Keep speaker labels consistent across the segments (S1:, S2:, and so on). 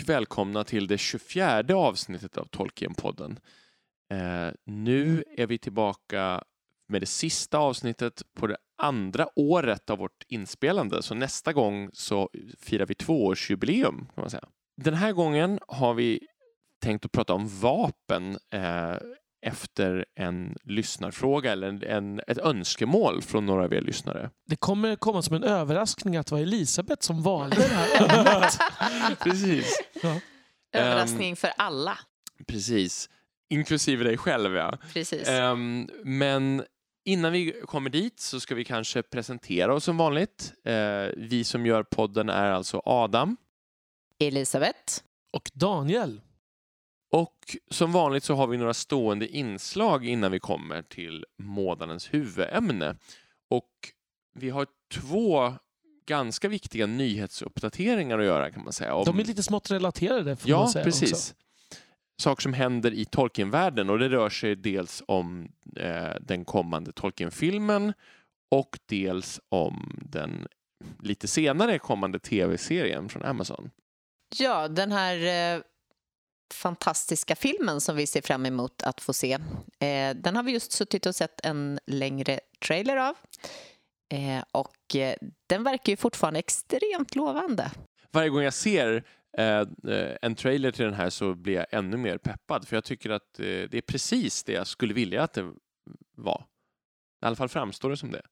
S1: Och välkomna till det 24 avsnittet av Tolkienpodden. Eh, nu är vi tillbaka med det sista avsnittet på det andra året av vårt inspelande. Så nästa gång så firar vi tvåårsjubileum kan man säga. Den här gången har vi tänkt att prata om vapen eh, efter en lyssnarfråga eller en, en, ett önskemål från några av er lyssnare.
S2: Det kommer komma som en överraskning att det var Elisabeth som valde det här ämnet.
S1: Precis.
S2: Ja.
S3: Överraskning för alla.
S1: Precis. Inklusive dig själv, ja.
S3: Precis.
S1: Ehm, men innan vi kommer dit så ska vi kanske presentera oss som vanligt. Eh, vi som gör podden är alltså Adam.
S3: Elisabeth.
S2: Och Daniel.
S1: Och som vanligt så har vi några stående inslag innan vi kommer till månadens huvudämne. Och vi har två ganska viktiga nyhetsuppdateringar att göra kan man säga. Om...
S2: De är lite smått relaterade får
S1: Ja,
S2: man säga
S1: precis.
S2: också.
S1: Saker som händer i Tolkienvärlden och det rör sig dels om eh, den kommande Tolkien-filmen och dels om den lite senare kommande tv-serien från Amazon.
S3: Ja, den här eh, fantastiska filmen som vi ser fram emot att få se. Eh, den har vi just suttit och sett en längre trailer av. Eh, och eh, den verkar ju fortfarande extremt lovande.
S1: Varje gång jag ser eh, en trailer till den här så blir jag ännu mer peppad för jag tycker att eh, det är precis det jag skulle vilja att det var. I alla fall framstår det som det.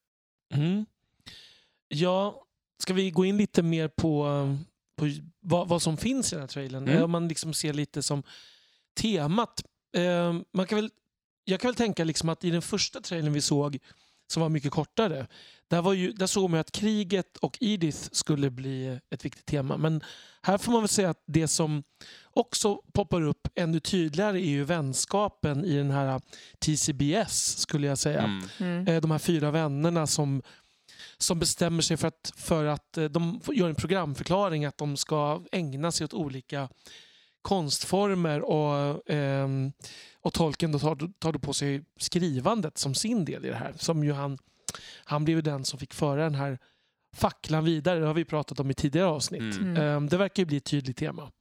S2: Mm. Ja, ska vi gå in lite mer på, på vad, vad som finns i den här trailern?
S1: Mm.
S2: Eh, Om man liksom ser lite som temat. Eh, man kan väl, jag kan väl tänka liksom att i den första trailern vi såg, som var mycket kortare, där, var ju, där såg man att kriget och Edith skulle bli ett viktigt tema. Men här får man väl säga att det som också poppar upp ännu tydligare är ju vänskapen i den här TCBS, skulle jag säga.
S1: Mm.
S3: Mm.
S2: Eh, de här fyra vännerna som, som bestämmer sig för att, för att eh, de gör en programförklaring att de ska ägna sig åt olika konstformer och, ehm, och Tolkien då tar, tar då på sig skrivandet som sin del i det här. Som ju han, han blev ju den som fick föra den här facklan vidare. Det har vi pratat om i tidigare avsnitt.
S1: Mm.
S2: Ehm, det verkar ju bli ett tydligt tema.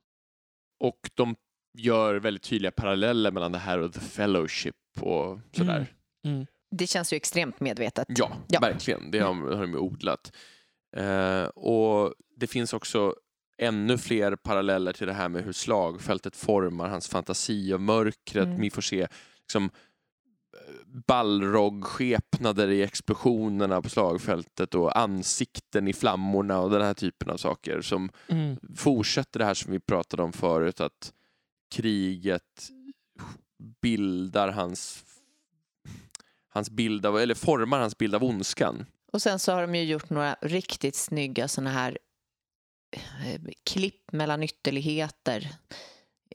S1: Och de gör väldigt tydliga paralleller mellan det här och The Fellowship och sådär.
S2: Mm. Mm.
S3: Det känns ju extremt medvetet.
S1: Ja,
S3: Ja.
S1: verkligen. Det har, har de odlat. Eh, och det finns också ännu fler paralleller till det här med hur slagfältet formar hans fantasi och mörkret.
S3: Mm.
S1: Vi får se liksom, ballrog-skepnader i explosionerna på slagfältet och ansikten i flammorna och den här typen av saker som
S2: Mm.
S1: fortsätter det här som vi pratade om förut att kriget bildar hans hans bild av, eller formar hans bild av ondskan.
S3: Och sen så har de ju gjort några riktigt snygga såna här eh, klipp mellan ytterligheter.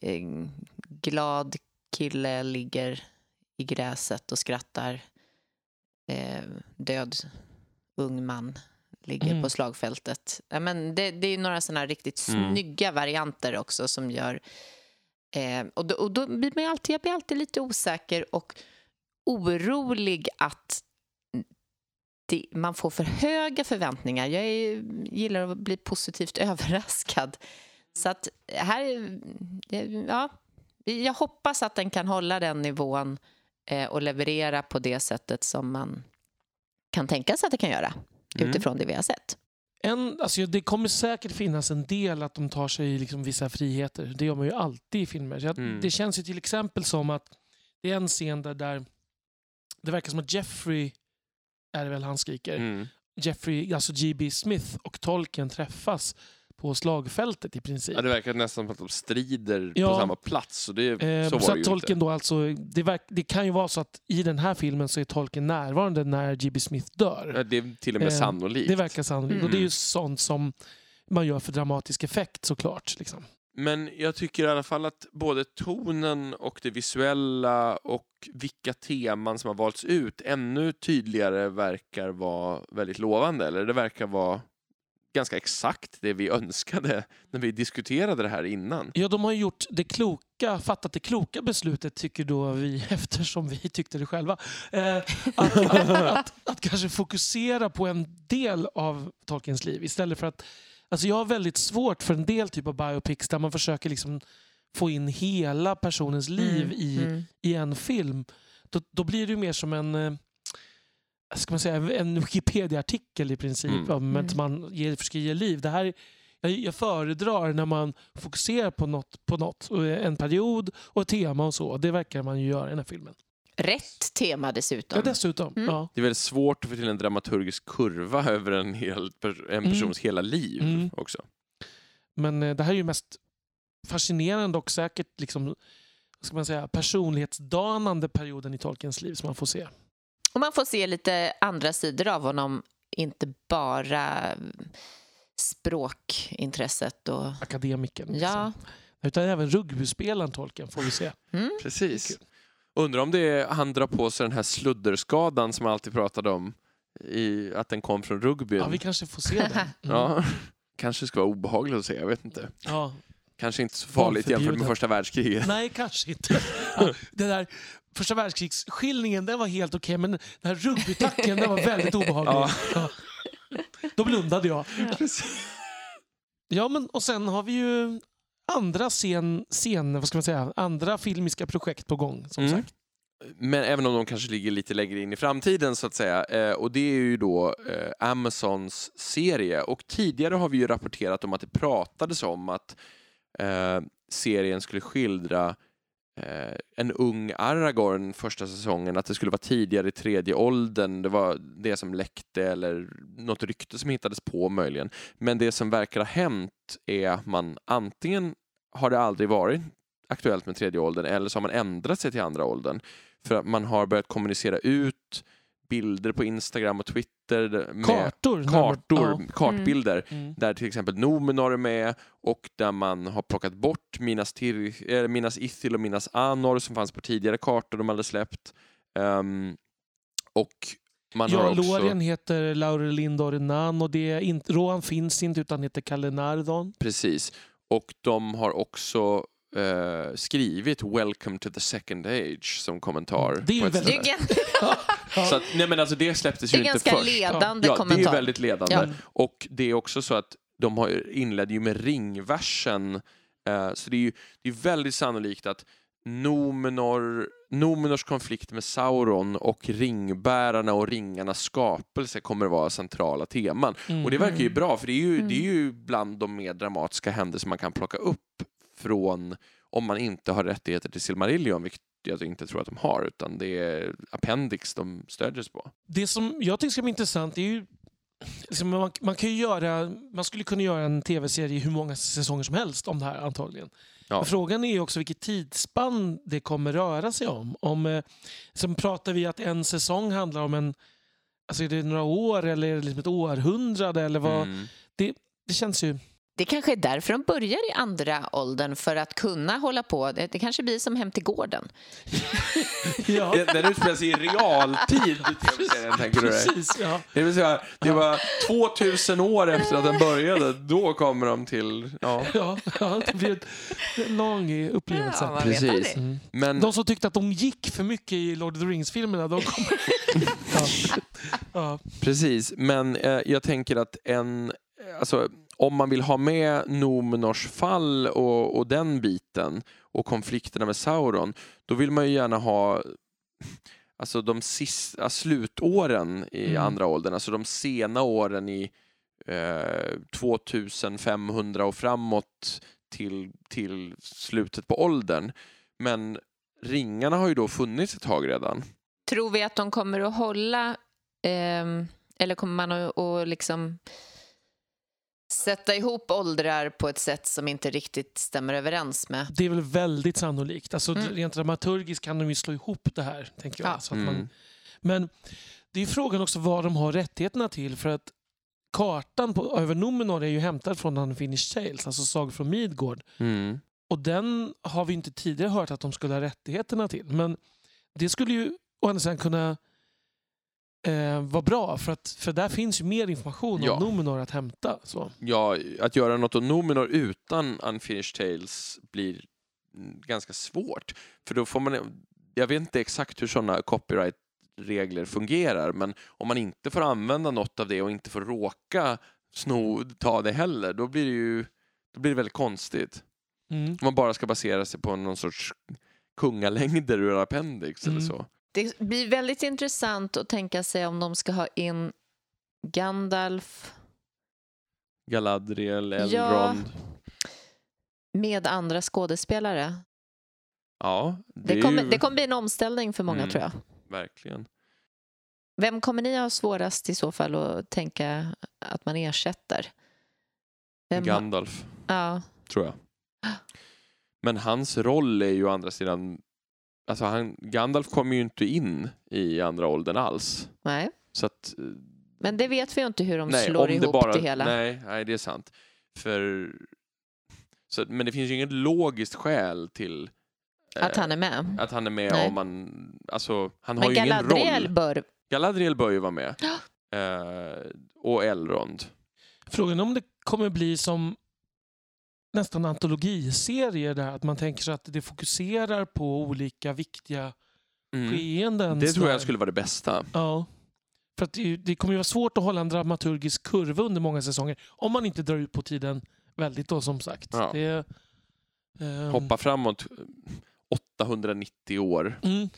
S3: Eh, glad kille ligger i gräset och skrattar. Eh, död ung man ligger
S2: Mm.
S3: på slagfältet. Ja, men det, det är några här riktigt
S1: Mm.
S3: snygga varianter också som gör... Eh, och då, och då blir man alltid, jag blir alltid lite osäker och orolig att det, man får för höga förväntningar. Jag är, gillar att bli positivt överraskad. Så att här... Ja, jag hoppas att den kan hålla den nivån eh, och leverera på det sättet som man kan tänka sig att det kan göra
S1: Mm.
S3: utifrån det vi har sett.
S2: En, alltså det kommer säkert finnas en del att de tar sig liksom vissa friheter. Det gör man ju alltid i filmer. Så jag,
S1: Mm.
S2: Det känns ju till exempel som att det är en scen där, där det verkar som att Jeffrey, är det väl han skriker,
S1: Mm.
S2: Jeffrey, alltså G.B. Smith och Tolkien träffas på slagfältet i princip.
S1: Ja, det verkar nästan som att de strider
S2: Ja.
S1: på samma plats. Och det,
S2: Eh,
S1: så
S2: så
S1: det
S2: att
S1: ju
S2: Tolkien
S1: inte.
S2: då alltså, det, verk, det kan ju vara så att i den här filmen så är Tolkien närvarande när G.B. Smith dör.
S1: Ja, Det är till och med
S2: Eh,
S1: sannolikt.
S2: Det verkar sannolikt.
S3: Mm.
S2: Och det är ju sånt som man gör för dramatisk effekt såklart. Liksom.
S1: Men jag tycker i alla fall att både tonen och det visuella och vilka teman som har valts ut ännu tydligare verkar vara väldigt lovande. Eller det verkar vara ganska exakt det vi önskade när vi diskuterade det här innan.
S2: Ja, de har gjort det kloka, fattat det kloka beslutet tycker då vi, eftersom vi tyckte det själva. Eh, att, att, att, att kanske fokusera på en del av Tolkiens liv istället för att Alltså jag har väldigt svårt för en del typ av biopics där man försöker liksom få in hela personens liv
S3: Mm,
S2: i,
S3: mm.
S2: i en film. Då, då blir det ju mer som en, eh, ska man säga, en Wikipedia-artikel i princip.
S1: Mm.
S2: Om
S3: Mm.
S2: att man ger, försöker ge liv. Det här, jag, jag föredrar när man fokuserar på något, på något. och En period och ett tema och så. Det verkar man ju göra i den här filmen.
S3: Rätt tema dessutom.
S2: Ja, dessutom.
S3: Mm.
S2: Ja.
S1: Det är väldigt svårt att få till en dramaturgisk kurva över en, hel, en persons hela liv
S2: Mm.
S1: också.
S2: Men eh, det här är ju mest fascinerande och säkert liksom, vad ska man säga, personlighetsdanande perioden i Tolkiens liv som man får se.
S3: Och man får se lite andra sidor av honom, inte bara språkintresset. Och...
S2: Akademikern. Liksom.
S3: Ja.
S2: Utan även rugbyspelaren Tolkien får vi se.
S3: Mm.
S1: Precis. Undrar om det är, han drar på sig den här sludderskadan som jag alltid pratade om. I, att den kom från rugbyn.
S2: Ja, vi kanske får se den. Mm.
S1: Ja. Kanske ska vara obehagligt att se, jag vet inte.
S2: Ja.
S1: Kanske inte så farligt jämfört med första världskriget.
S2: Nej, kanske inte. Ja, det där första världskrigsskildringen den var helt okej, men den här rugbytackeln den var väldigt obehaglig.
S1: Ja.
S2: Ja. Då blundade jag. Ja, men och sen har vi ju andra scen, scen, vad ska man säga, andra filmiska projekt på gång. Som
S1: Mm.
S2: sagt.
S1: Men även om de kanske ligger lite längre in i framtiden så att säga. Eh, och det är ju då eh, Amazons serie. Och tidigare har vi ju rapporterat om att det pratades om att eh, serien skulle skildra eh, en ung Aragorn första säsongen, att det skulle vara tidigare i tredje åldern. Det var det som läckte eller något rykte som hittades på möjligen. Men det som verkar ha hänt är att man antingen har det aldrig varit aktuellt med tredje åldern eller så har man ändrat sig till andra åldern. För att man har börjat kommunicera ut bilder på Instagram och Twitter med
S2: Kartor.
S1: kartor,
S2: Ja.
S1: kartbilder
S2: Mm.
S1: där till exempel Numenor är med och där man har plockat bort Minas, Tir- eh, Minas Ithil och Minas Anor som fanns på tidigare kartor de hade släppt. Ehm, och man har
S2: Ja,
S1: också...
S2: Lorien heter Laurelin Dorinan och det är inte, Rohan finns inte utan heter Kalle Nardon.
S1: Precis. Och de har också eh, skrivit Welcome to the second age som kommentar.
S2: Det är ju
S1: på
S2: väldigt-
S3: Det är.
S1: Så att, nej men alltså det släpptes
S3: det
S1: ju
S3: är
S1: inte
S3: ganska
S1: först.
S3: ledande
S1: Ja, det
S3: kommentar.
S1: är väldigt ledande.
S3: Ja.
S1: Och det är också så att de har inledde ju med ringversen. Eh, så det är ju det är väldigt sannolikt att Numenor, Numenors konflikt med Sauron och ringbärarna och ringarnas skapelse kommer att vara centrala teman.
S2: Mm.
S1: Och det verkar ju
S3: Mm.
S1: bra, för det är ju,
S3: Mm.
S1: det är ju bland de mer dramatiska händelser man kan plocka upp från om man inte har rättigheter till Silmarillion, vilket jag inte tror att de har, utan det är Appendix de stödjer sig på.
S2: Det som jag tycker ska bli intressant är ju liksom man, man, kan ju göra, man skulle kunna göra en tv-serie hur många säsonger som helst om det här antagligen.
S1: Ja.
S2: Frågan är också vilket tidsspann det kommer röra sig om. om eh, sen pratar vi att en säsong handlar om en Alltså är det några år eller är det liksom ett århundrade? Eller vad?
S1: Mm.
S2: Det känns ju...
S3: det kanske är därför de börjar i andra åldern, för att kunna hålla på. Det, det kanske blir som Hem till gården.
S2: Ja,
S1: Den- Den utspelar sig i realtid, tv-serien, tänker du dig?
S2: precis. Ja.
S1: Det vill säga, det var 2000 år efter att den började, då kommer de till... Ja.
S2: Ja, ja, det blir en lång upplevelse.
S3: Ja,
S1: Precis.
S2: Mm.
S1: Men
S2: De som tyckte att de gick för mycket i Lord of the Rings-filmerna, de kommer... ja. Ja.
S1: Precis, men eh, jag tänker att en, alltså, om man vill ha med Numenors fall och, och den biten och konflikterna med Sauron, då vill man ju gärna ha alltså de sista slutåren i
S2: Mm.
S1: andra åldern, alltså de sena åren i eh, 2500 och framåt till, till slutet på åldern. Men ringarna har ju då funnits ett tag redan.
S3: Tror vi att de kommer att hålla, ehm, eller kommer man att, att liksom sätta ihop åldrar på ett sätt som inte riktigt stämmer överens med?
S2: Det är väl väldigt sannolikt. Alltså,
S3: Mm.
S2: Rent dramaturgiskt kan de ju slå ihop det här. Tänker jag.
S3: Ja.
S2: Så att man,
S1: Mm.
S2: men det är frågan också vad de har rättigheterna till. För att kartan på, över Numenor är ju hämtad från Unfinished Tales, alltså Sagor från Midgård.
S1: Mm.
S2: Och den har vi inte tidigare hört att de skulle ha rättigheterna till. Men det skulle ju å andra sidan kunna eh, vara bra för, att, för där finns ju mer information
S1: Ja.
S2: om Numenor att hämta. Så.
S1: Ja, att göra något om Numenor utan Unfinished Tales blir ganska svårt. För då får man, jag vet inte exakt hur sådana copyright-regler fungerar, men om man inte får använda något av det och inte får råka sno, ta det heller. Då blir det ju då blir det väldigt konstigt.
S2: Mm.
S1: Om man bara ska basera sig på någon sorts kungalängder ur appendix
S2: Mm.
S1: eller så.
S3: Det blir väldigt intressant att tänka sig om de ska ha in Gandalf
S1: Galadriel,
S3: Ja.
S1: Elrond.
S3: med andra skådespelare.
S1: Ja, det,
S3: Det kommer,
S1: ju
S3: det kommer bli en omställning för många
S1: Mm.
S3: tror jag.
S1: verkligen.
S3: Vem kommer ni ha svårast i så fall att tänka att man ersätter? Vem
S1: Gandalf,
S3: ja.
S1: tror jag. Men hans roll är ju å andra sidan... Alltså han, Gandalf kommer ju inte in i andra åldern alls.
S3: Nej.
S1: Så att... eh,
S3: Men det vet vi ju inte hur de
S1: nej,
S3: slår
S1: om
S3: ihop
S1: det, bara,
S3: det hela.
S1: Nej, nej, det är sant. För... Så, men det finns ju inget logiskt skäl till eh,
S3: Att han är med.
S1: att han är med
S3: Nej.
S1: om man... Alltså, han har
S3: Men
S1: ju ingen
S3: Galadriel
S1: roll.
S3: bör...
S1: Galadriel bör ju vara med.
S3: Ja.
S1: Eh, och Elrond.
S2: Frågan är om det kommer bli som nästan antologiserier där att man tänker sig att det fokuserar på olika viktiga
S1: Mm.
S2: skeenden.
S1: Det tror jag skulle vara det bästa.
S2: Ja. För att det, det kommer ju vara svårt att hålla en dramaturgisk kurva under många säsonger om man inte drar ut på tiden väldigt då som sagt.
S1: Ja.
S2: Det, ehm,
S1: Hoppa framåt 890 år.
S2: Mm,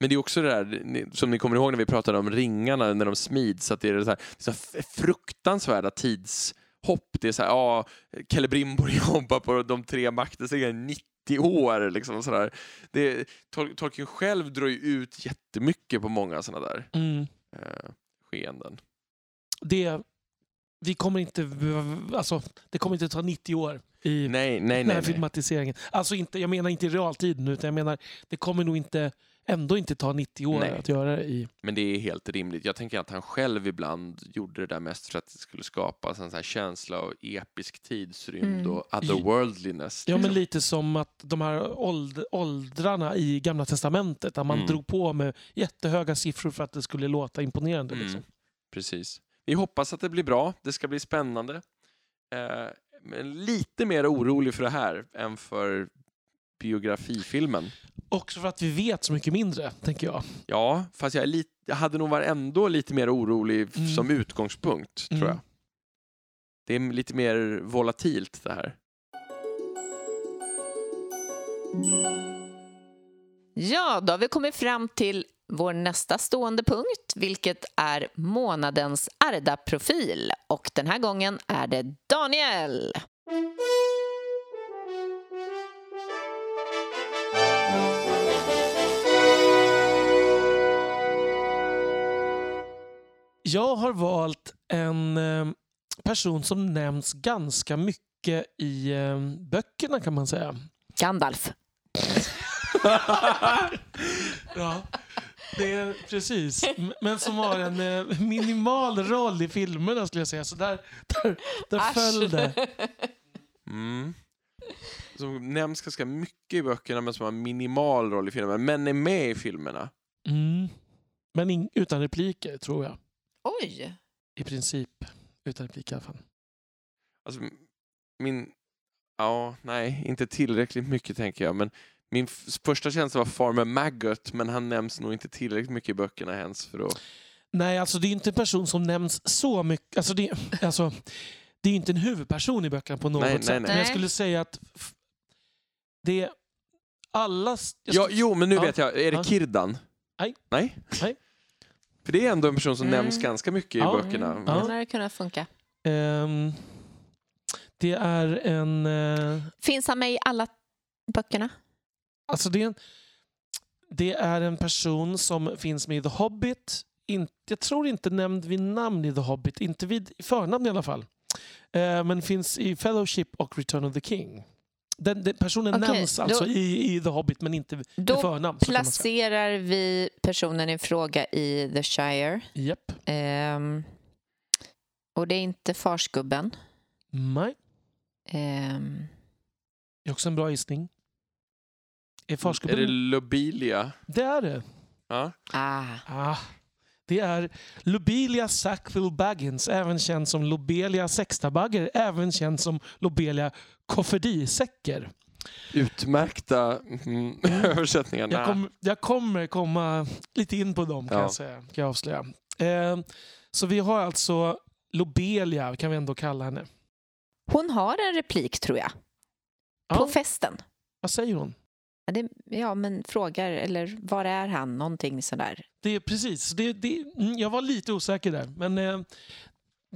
S1: Men det är också det där, som ni kommer ihåg när vi pratade om ringarna när de smids, att det är så här, det är så fruktansvärda tidshopp. Det är så här, ja, Celebrimbor jobbar på de tre maktstegarna i 90 år. Liksom, så där. Det, Tol- Tolkien själv drar ju ut jättemycket på många sådana där
S2: mm.
S1: eh, skeenden.
S2: det, vi kommer inte, alltså, det kommer inte ta 90 år i
S1: Nej, nej,
S2: den här
S1: nej.
S2: filmatiseringen. Alltså inte, jag menar inte i realtid nu, utan jag menar det kommer nog inte, ändå inte ta 90 år
S1: Nej.
S2: att göra det i.
S1: Men det är helt rimligt. Jag tänker att han själv ibland gjorde det där mest för att det skulle skapas en sån här känsla av episk tidsrymd
S3: Mm.
S1: och otherworldliness.
S2: Ja, men lite som att de här åld, åldrarna i Gamla Testamentet, där man
S1: Mm.
S2: drog på med jättehöga siffror för att det skulle låta imponerande.
S1: Mm.
S2: Liksom.
S1: Precis. Vi hoppas att det blir bra. Det ska bli spännande. Eh, men lite mer orolig för det här än för biografifilmen.
S2: Också för att vi vet så mycket mindre, tänker jag.
S1: Ja, fast jag, är lite, jag hade nog varit ändå lite mer orolig
S2: Mm.
S1: som utgångspunkt, tror
S2: Mm.
S1: jag. Det är lite mer volatilt det här.
S3: Ja, då har vi kommit fram till vår nästa stående punkt, vilket är månadens Arda-profil. Och den här gången är det Daniel.
S2: Jag har valt en eh, person som nämns ganska mycket i eh, böckerna kan man säga.
S3: Gandalf.
S2: Ja, det är precis. Men som har en eh, minimal roll i filmerna skulle jag säga. Så där, där, där
S3: Asch.
S2: föll det.
S1: Mm. Som nämns ganska mycket i böckerna men som har minimal roll i filmen, men är med i filmerna.
S2: Mm. Men in, utan repliker tror jag.
S3: Oj!
S2: I princip. Utan repliker i alla fall.
S1: Alltså, min... Ja, nej, inte tillräckligt mycket tänker jag. Men min första känsla var Farmer Maggot, men han nämns nog inte tillräckligt mycket i böckerna ens för att...
S2: Nej, alltså det är inte en person som nämns så mycket. Alltså det, alltså, det är inte en huvudperson i böckerna på något
S1: Nej, nej,
S2: sätt.
S1: nej.
S2: Men jag
S3: Nej.
S2: skulle säga att det är alla... jag
S1: Ja,
S2: skulle-
S1: jo, men nu
S2: Ja.
S1: vet jag. Är det
S2: Ja.
S1: Kirdan?
S2: Nej.
S1: Nej?
S2: Nej.
S1: För det är ändå en person som
S3: Mm.
S1: nämns ganska mycket i
S2: Ja.
S1: böckerna.
S3: Mm,
S2: Ja.
S3: Den hade kunnat funka.
S2: Ehm, det är en... eh,
S3: Finns han med i alla böckerna?
S2: Alltså det, är en, det är en person som finns med i The Hobbit. In, jag tror inte nämnd vid namn i The Hobbit, inte vid förnamn i alla fall. Eh, men finns i Fellowship och Return of the King. Den, den personen
S3: Okej,
S2: nämns
S3: då-
S2: alltså i, i The Hobbit men inte
S3: Då
S2: förnamn. kan man säga.
S3: placerar vi personen i fråga i The Shire.
S2: Japp.
S3: Ehm, och det är inte farsgubben.
S2: Nej,
S3: Ehm,
S2: det är också en bra gissning. Är
S1: Är
S2: farsgubben...
S1: det Lobelia?
S2: det är det.
S1: Ja.
S3: ah,
S2: Ah, det är Lobelia Sackville Baggins, även känd som Lobelia Sextabagger, även känd som Lobelia Kofferdisäcker.
S1: Utmärkta mm, översättningar.
S2: Jag, kom, jag kommer komma lite in på dem kan
S1: Ja.
S2: jag säga, kan jag avslöja. Eh, så vi har alltså Lobelia kan vi ändå kalla henne.
S3: Hon har en replik, tror jag,
S2: Ja,
S3: på festen.
S2: vad säger hon?
S3: Ja, det, ja, men frågar, eller var är han? Någonting sådär.
S2: Det är precis. Det, det, mm, jag var lite osäker där. Men eh,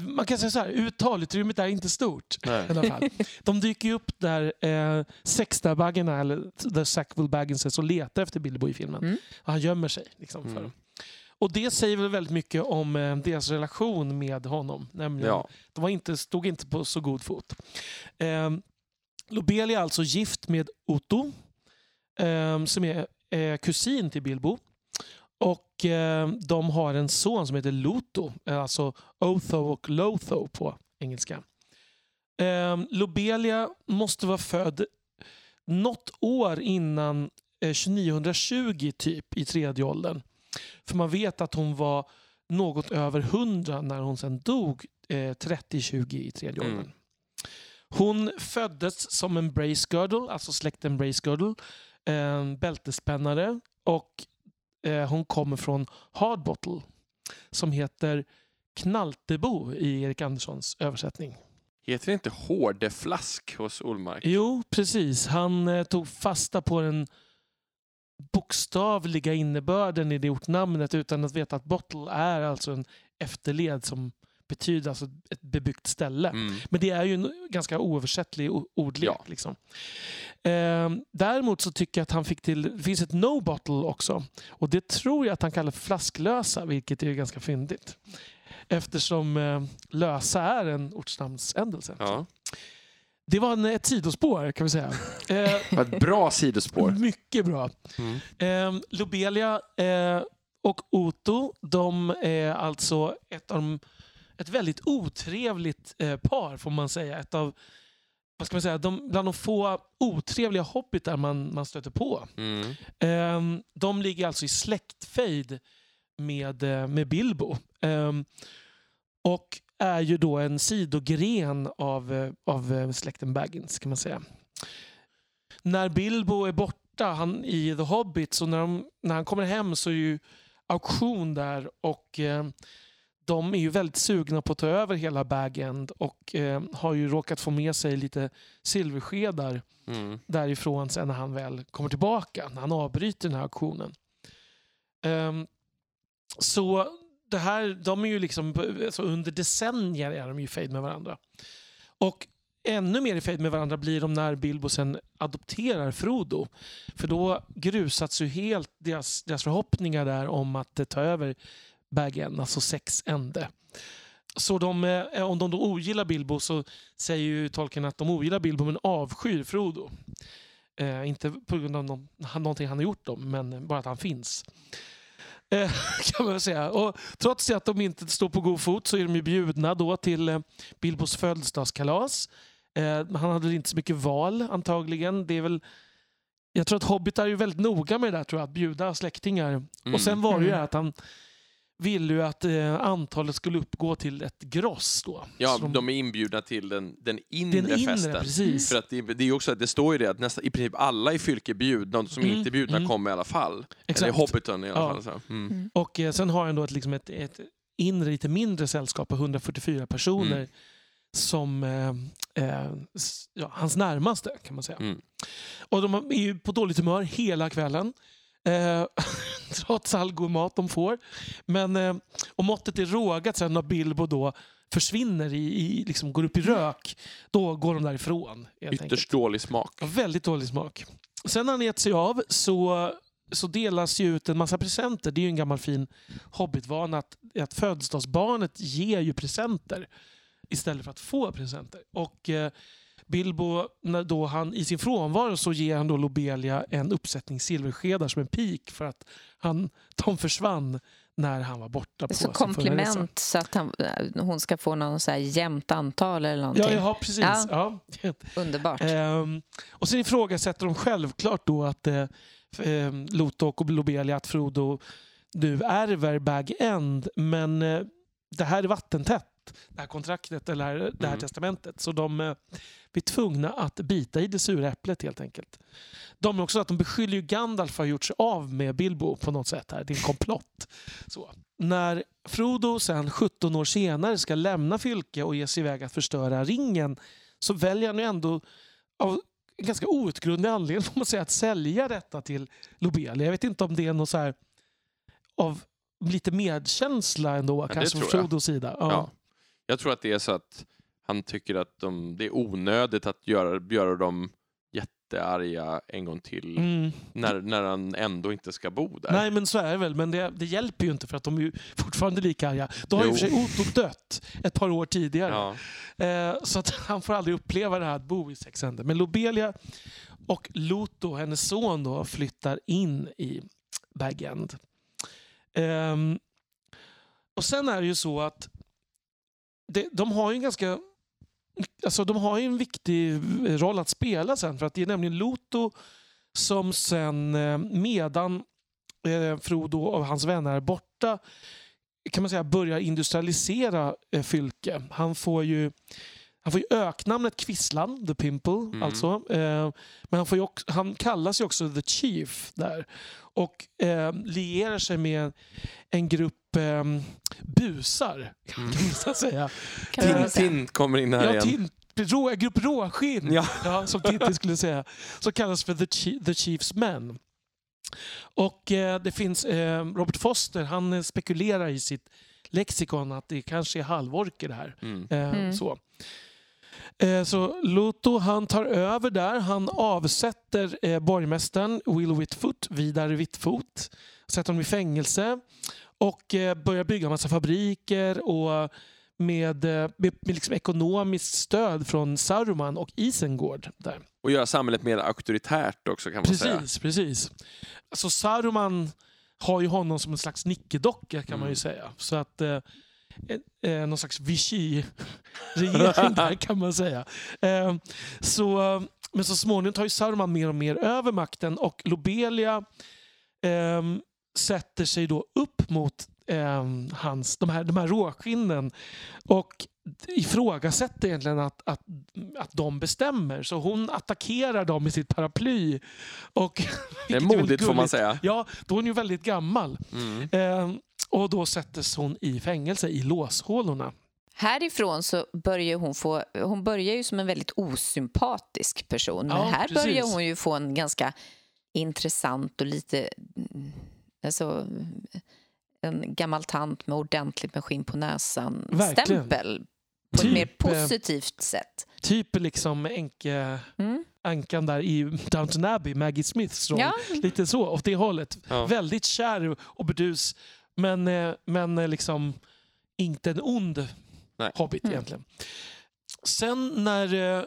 S2: man kan säga så här, uttalutrymmet är inte stort.
S1: Nej.
S2: I alla fall. De dyker ju upp där eh, sextarbaggarna, eller The Sackville Bagginses, och letar efter Bilbo i filmen.
S3: Mm.
S2: Och han gömmer sig. Liksom, för
S1: Mm.
S2: dem. Och det säger väl väldigt mycket om eh, deras relation med honom. Nämligen,
S1: Ja.
S2: De var inte, stod inte på så god fot. Eh, Lobelia är alltså gift med Otto, eh, som är eh, kusin till Bilbo. Eh, de har en son som heter Loto, eh, alltså Otho och Lotho på engelska. Eh, Lobelia måste vara född något år innan eh, 2920 typ i tredje åldern. För man vet att hon var något över 100 när hon sen dog eh, 30-20 i tredje
S1: Mm.
S2: åldern. Hon föddes som en bracegirdle, alltså släkten bracegirdle, en bältespännare och eh, hon kommer från Hardbottle som heter Knaltebo i Erik Anderssons översättning.
S1: Heter det inte hårdeflask hos Olmark?
S2: Jo, precis. Han eh, tog fasta på den bokstavliga innebörden i det ortnamnet utan att veta att bottle är alltså en efterled som betyder alltså ett bebyggt ställe.
S1: Mm.
S2: Men det är ju en ganska oöversättlig ordlek.
S1: Ja.
S2: Liksom. Ehm, däremot så tycker jag att han fick till... Det finns ett no bottle också. Och det tror jag att han kallar för flasklösa, vilket är ganska fyndigt. Eftersom eh, lösa är en ortsnamnsändelse.
S1: Ja.
S2: Det var en, ett sidospår kan vi säga. Eh,
S1: ett bra sidospår.
S2: mycket bra.
S1: Mm.
S2: Eh, Lobelia eh, och Otto, de är alltså ett, av de, ett väldigt otrevligt eh, par får man säga. Ett av, vad ska man säga, de, bland de få otrevliga hobbitar man, man stöter på.
S1: Mm.
S2: Eh, de ligger alltså i släktfejd med, eh, med Bilbo. Eh, och är ju då en sidogren av, eh, av eh, släkten Baggins kan man säga. När Bilbo är borta han, i The Hobbit, så när, de, när han kommer hem så är ju auktion där och de är ju väldigt sugna på att ta över hela Bag End och eh, har ju råkat få med sig lite silverskedar
S1: Mm.
S2: därifrån sen när han väl kommer tillbaka, när han avbryter den här auktionen. Ehm, så det här, de är ju liksom, alltså under decennier är de ju fejd med varandra. Och ännu mer i fejd med varandra blir de när Bilbo sen adopterar Frodo. För då grusats ju helt deras, deras förhoppningar där om att ta över Bag End, alltså sex ände. Så de, eh, om de då ogillar Bilbo så säger ju tolken att de ogillar Bilbo men avskyr Frodo. Eh, inte på grund av någon, någonting han har gjort dem, men bara att han finns. Eh, kan man säga. Och trots att de inte står på god fot så är de ju bjudna då till eh, Bilbos födelsedagskalas. Eh, han hade inte så mycket val antagligen. Det är väl, jag tror att hobbitar är ju väldigt noga med det där, tror jag, att bjuda släktingar.
S1: Mm.
S2: Och sen var det ju att han ville ju att eh, antalet skulle uppgå till ett gross då.
S1: Ja,
S2: Så
S1: de är inbjudna till den, den inre
S2: den inre,
S1: festen.
S2: precis.
S1: För att det, det, är ju också, det står ju det att nästan, i princip alla i Fylke är bjudna, de som
S2: Mm,
S1: inte är bjudna
S2: mm.
S1: kommer i alla fall.
S2: Exakt.
S1: Eller Hobbiton i alla
S2: Ja.
S1: fall. Så. Mm.
S3: Mm.
S2: Och eh, sen har han då ett, liksom ett, ett inre, lite mindre sällskap på 144 personer
S1: Mm.
S2: som eh, eh, ja, hans närmaste kan man säga.
S1: Mm.
S2: Och de är ju på dåligt humör hela kvällen. Eh, trots all god mat de får. Men, eh, och måttet är rågat sen när Bilbo då försvinner, i, i, liksom går upp i rök. Då går de därifrån. helt enkelt.
S1: Ytterst dålig smak.
S2: Ja, Väldigt dålig smak. Sen när han gett sig av så, så delas ju ut en massa presenter. Det är ju en gammal fin hobbitvana att, att födelsedagsbarnet ger ju presenter istället för att få presenter. Och eh, Bilbo, när då han, i sin frånvaro så ger han då Lobelia en uppsättning silverskedar som en pik för att han, de försvann när han var borta på
S3: Så komplement så att han, hon ska få någon så här jämnt antal eller någonting.
S2: Ja, ja, precis.
S3: Ja.
S2: Ja.
S3: Underbart.
S2: Ehm, och sen ifrågasätter de självklart då att eh, eh, Lotok och Lobelia, att Frodo nu ärver Bag End. Men eh, det här är vattentätt det här kontraktet eller det här
S1: Mm.
S2: testamentet. Så de eh, blir tvungna att bita i det sura äpplet helt enkelt. De är också att de beskyller ju Gandalf för att ha gjort sig av med Bilbo på något sätt. här. Det är en komplott. Så. När Frodo sen 17 år senare ska lämna Fylke och ge sig iväg att förstöra ringen så väljer han ju ändå av en ganska outgrundlig anledning får man säga, att sälja detta till Lobelia. Jag vet inte om det är något så här av lite medkänsla ändå kanske från. Frodos sida. Ja.
S1: Ja. Jag tror att det är så att han tycker att de, det är onödigt att göra, göra dem jättearga en gång till
S2: Mm.
S1: när, när han ändå inte ska bo där.
S2: Nej men så är det väl, men det, det hjälper ju inte för att de är ju fortfarande lika arga. Då har ju i och för sig Otto dött ett par år tidigare.
S1: Ja.
S2: Eh, så att han får aldrig uppleva det här att bo i sex händer. Men Lobelia och Loto, hennes son, då, flyttar in i Bag End. Ehm, och sen är det ju så att det, de har ju en ganska Alltså de har ju en viktig eh, roll att spela sen för att det är nämligen Loto som sen eh, medan eh, Frodo och hans vänner är borta kan man säga börjar industrialisera Fylke. Han får ju han får ju öknamnet Kvisslan, The Pimple.
S1: Mm.
S2: Alltså. Eh, men han, får ju också, han kallas ju också The Chief där. Och eh, lierar sig med en grupp eh, busar, kan man så säga.
S3: Kan man väl säga.
S1: Tintin kommer in här
S2: Ja,
S1: igen.
S2: tin, rå, grupp råskinn,
S1: Ja.
S2: ja, som Tintin skulle säga. Som kallas för The, Chi- The Chiefs Men. Och eh, det finns eh, Robert Foster, han eh, spekulerar i sitt lexikon att det kanske är halvorker det här.
S1: Mm.
S2: Eh,
S3: Mm.
S2: Så. Eh, så Loto han tar över där. Han avsätter eh, borgmästaren Will Whitfoot, Vidar Whitfoot. Sätter honom i fängelse och eh, börjar bygga en massa fabriker och med, med, med liksom ekonomiskt stöd från Saruman och Isengård. Där.
S1: Och göra samhället mer auktoritärt också kan man säga.
S2: Precis, precis. Alltså Saruman har ju honom som en slags nickedocka kan man ju
S1: Mm.
S2: säga. Så att eh, eh, någon slags Vichy-regering där kan man säga. Eh, så, men så småningom tar ju Saruman mer och mer över makten och Lobelia eh, sätter sig då upp mot eh, hans, de, här, de här råskinnen och ifrågasätter egentligen att, att, att de bestämmer. Så hon attackerar dem med sitt paraply. Och,
S1: Det är
S2: vilket är
S1: modigt får man säga.
S2: Ja, då är hon ju väldigt gammal.
S1: Mm.
S2: Eh, och då sättes hon i fängelse i låshålorna.
S3: Härifrån så börjar hon få... Hon börjar ju som en väldigt osympatisk person. Men
S2: Ja,
S3: här
S2: precis.
S3: börjar hon ju få en ganska intressant och lite... mm, Alltså, en gammal tant med ordentligt med skinn på näsan.
S2: Verkligen.
S3: Stämpel på
S2: Typ,
S3: ett mer
S2: eh,
S3: positivt sätt.
S2: Typ liksom enke,
S3: Mm.
S2: ankan där i Downton Abbey, Maggie Smiths roll.
S3: Ja,
S2: Lite så, åt det hållet.
S1: Ja.
S2: Väldigt kär och burdus, men, eh, men eh, liksom inte en ond
S1: Nej.
S2: hobbit
S3: Mm.
S2: egentligen. Sen när eh,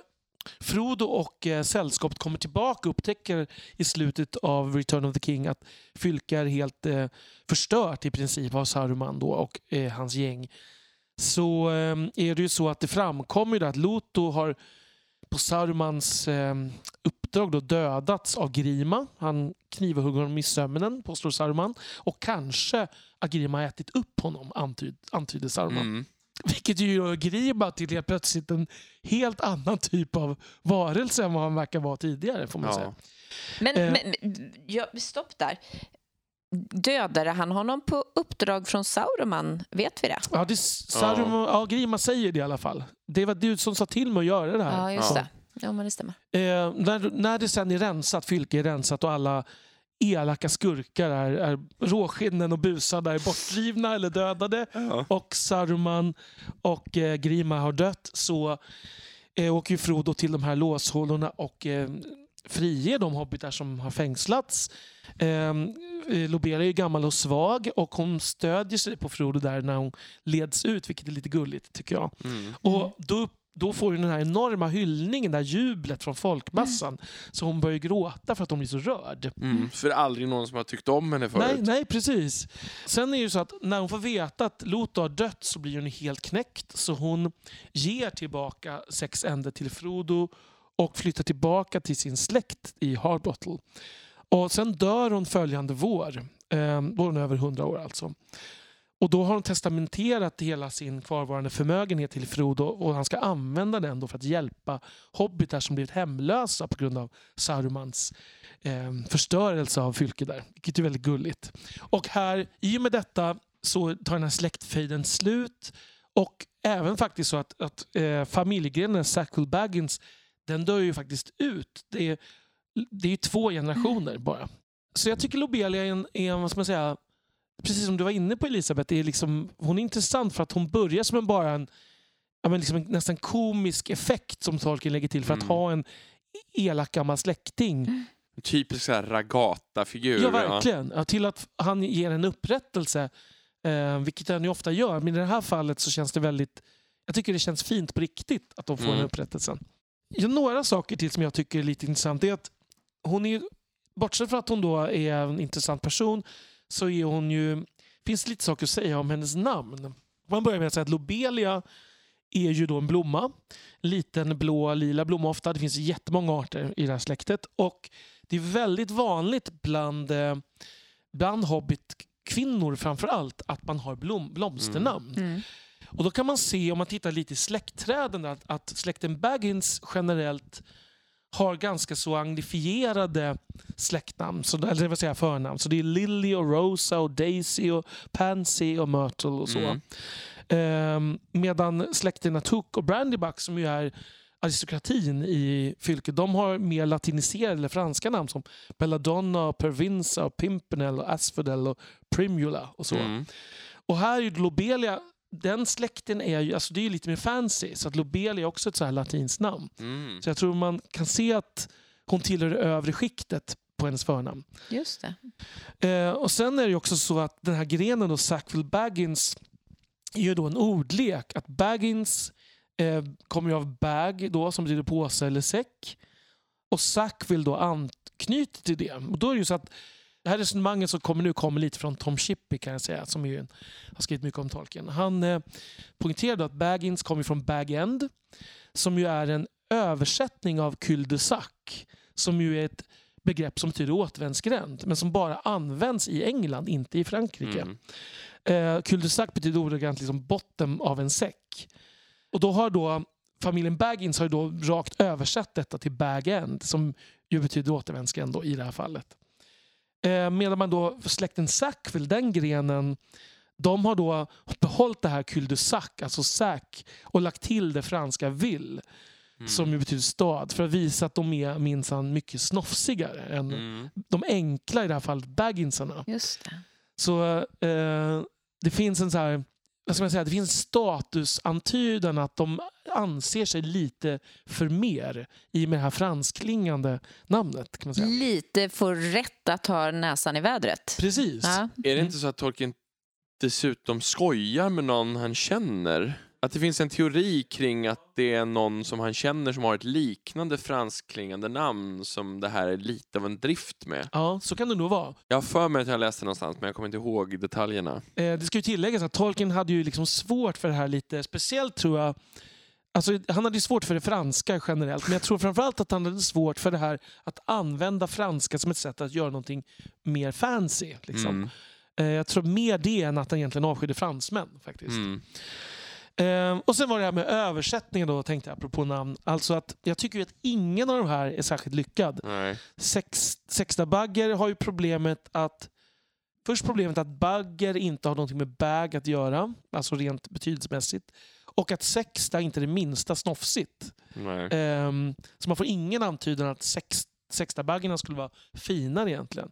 S2: Frodo och sällskapet kommer tillbaka och upptäcker i slutet av Return of the King att Fylke är helt förstört i princip av Saruman då och hans gäng. Så är det ju så att det framkommer att Loto har på Sarumans uppdrag då dödats av Grima. Han knivhugger honom i sömnen, påstår Saruman. Och kanske att Grima har ätit upp honom, antyd, antyder Saruman.
S1: Mm.
S2: Vilket ju gör Grima till helt plötsligt en helt annan typ av varelse än vad han verkar vara tidigare. får man säga.
S1: Ja.
S3: Men,
S2: Eh.
S3: men ja, stopp där. Dödade han honom på uppdrag från Sauroman? Vet vi det?
S2: Ja, det, Saruman, ja. Grima säger det i alla fall. Det var du som sa till mig att göra det här.
S3: Ja, just
S1: Ja.
S3: det. Ja, men det stämmer.
S2: Eh, när, när det sen är rensat, fylke är rensat och alla elaka skurkar är, är råskinnen och busarna är bortdrivna eller dödade
S1: Ja.
S2: och Saruman och eh, Grima har dött så eh, åker ju Frodo till de här låshålorna och eh, friger de hobbitar som har fängslats. Eh, eh, Lobelia är ju gammal och svag och hon stödjer sig på Frodo där när hon leds ut, vilket är lite gulligt tycker jag.
S1: Mm.
S2: Och då, då får hon den här enorma hyllningen, det här jublet från folkmassan. Så hon börjar gråta för att hon blir så rörd.
S1: Mm. För det är aldrig någon som har tyckt om henne förut.
S2: Nej, nej, precis. Sen är det ju så att när hon får veta att Loto har dött så blir hon helt knäckt. Så hon ger tillbaka sex änder till Frodo och flyttar tillbaka till sin släkt i Harbottle. Och sen dör hon följande vår. Eh, då är hon över 100 år alltså. Och då har hon testamenterat hela sin kvarvarande förmögenhet till Frodo och han ska använda den då för att hjälpa hobbitar som blivit hemlösa på grund av Sarumans eh, förstörelse av fylke där. Vilket är väldigt gulligt. Och här, i och med detta så tar den här släktfejden slut och även faktiskt så att, att eh, familjegrenen Sackle Baggins den dör ju faktiskt ut. Det är, det är ju två generationer bara. Så jag tycker Lobelia är en, är en vad ska man säga, precis som du var inne på Elisabeth, är liksom, hon är intressant för att hon börjar som en, bara en, ja, men liksom en nästan komisk effekt som Tolkien lägger till för att
S1: Mm.
S2: ha en elak gammal släkting.
S1: En typisk så här ragata-figur.
S2: Ja, verkligen. Ja, till att han ger en upprättelse, eh, vilket han ju ofta gör. Men i det här fallet så känns det väldigt... Jag tycker det känns fint på riktigt att de får
S1: Mm.
S2: den upprättelsen. Ja, några saker till som jag tycker är lite intressant är att hon är, bortsett från att hon då är en intressant person, så är hon ju... finns lite saker att säga om hennes namn. Man börjar med att säga att Lobelia är ju då en blomma. En liten blå, lila blomma ofta. Det finns jättemånga arter i det här släktet. Och det är väldigt vanligt bland, eh, bland hobbitkvinnor framför allt att man har blom, blomsternamn.
S3: Mm.
S2: Och då kan man se, om man tittar lite i släktträden, att, att släkten Baggins generellt har ganska så anglifierade släktnamn, så, eller vad säger jag, förnamn. Så det är Lily och Rosa och Daisy och Pansy och Myrtle och så.
S1: Mm.
S2: Ehm, medan släkterna Took och Brandybuck som ju är aristokratin i fylket, de har mer latiniserade eller franska namn som Belladonna, Pervinsa, och Pimpernel, och Asphodel och Primula och så.
S1: Mm.
S2: Och här är ju Lobelia, den släkten är ju alltså det är ju lite mer fancy, så att Lobelia är också ett så här latinskt namn.
S1: Mm.
S2: Så jag tror man kan se att hon tillhör det övre skiktet på hennes förnamn.
S3: Just det.
S2: Eh, och sen är det också så att den här grenen då, Sackville Baggins, är ju då en ordlek. Att Baggins eh, kommer ju av bag då, som betyder påse eller säck. Och Sackville då anknyter till det. Och då är det ju så att det här resonemanget som kommer nu kommer lite från Tom Shippey kan jag säga, som ju har skrivit mycket om Tolkien. Han eh, poängterade att Baggins kommer från Bag-End, som ju är en översättning av cul-de-sac, som ju är ett begrepp som betyder återvändsgränd, men som bara används i England, inte i Frankrike.
S1: Mm.
S2: Eh, cul-de-sac betyder ordagrant liksom botten av en säck. Och då har då familjen Baggins har då rakt översatt detta till bag-end som ju betyder återvändsgränd i det här fallet. Eh, medan man då släkten Sackville, den grenen, de har då behållit det här cul-de-sac, alltså sac, och lagt till det franska ville,
S1: Mm.
S2: som ju betyder stad, för att visa att de är minsann mycket snofsigare än
S1: Mm.
S2: de enkla i det här fallet bagginsarna.
S3: Just det.
S2: Så eh, det finns en så här, vad ska man säga, det finns statusantydan att de anser sig lite för mer i och med det här fransklingande namnet. Kan man säga.
S3: Lite får rätt att ha näsan i vädret.
S2: Precis.
S3: Ja.
S1: Är det
S2: Mm.
S1: inte så att Tolkien dessutom skojar med någon han känner? Att det finns en teori kring att det är någon som han känner som har ett liknande franskklingande namn som det här är lite av en drift med.
S2: Ja, så kan det nog vara.
S1: Jag har för mig att jag läste någonstans men jag kommer inte ihåg detaljerna.
S2: Eh, det ska ju tilläggas att Tolkien hade ju liksom svårt för det här lite, speciellt tror jag Alltså, han hade svårt för det franska generellt, men jag tror framförallt att han hade svårt för det här att använda franska som ett sätt att göra någonting mer fancy. Liksom.
S1: Mm.
S2: Eh, jag tror mer det än att han egentligen avskydde fransmän. faktiskt.
S1: Mm.
S2: Eh, och sen var det här med översättningen då, tänkte jag, apropå namn. Alltså att jag tycker ju att ingen av de här är särskilt lyckad.
S1: Nej.
S2: Sex, sexta bagger har ju problemet att Först problemet att bagger inte har någonting med bag att göra, alltså rent betydelsemässigt. Och att sexta inte är det minsta snofsigt. Ehm, så man får ingen antydan att sex, sexta baggerna skulle vara finare egentligen.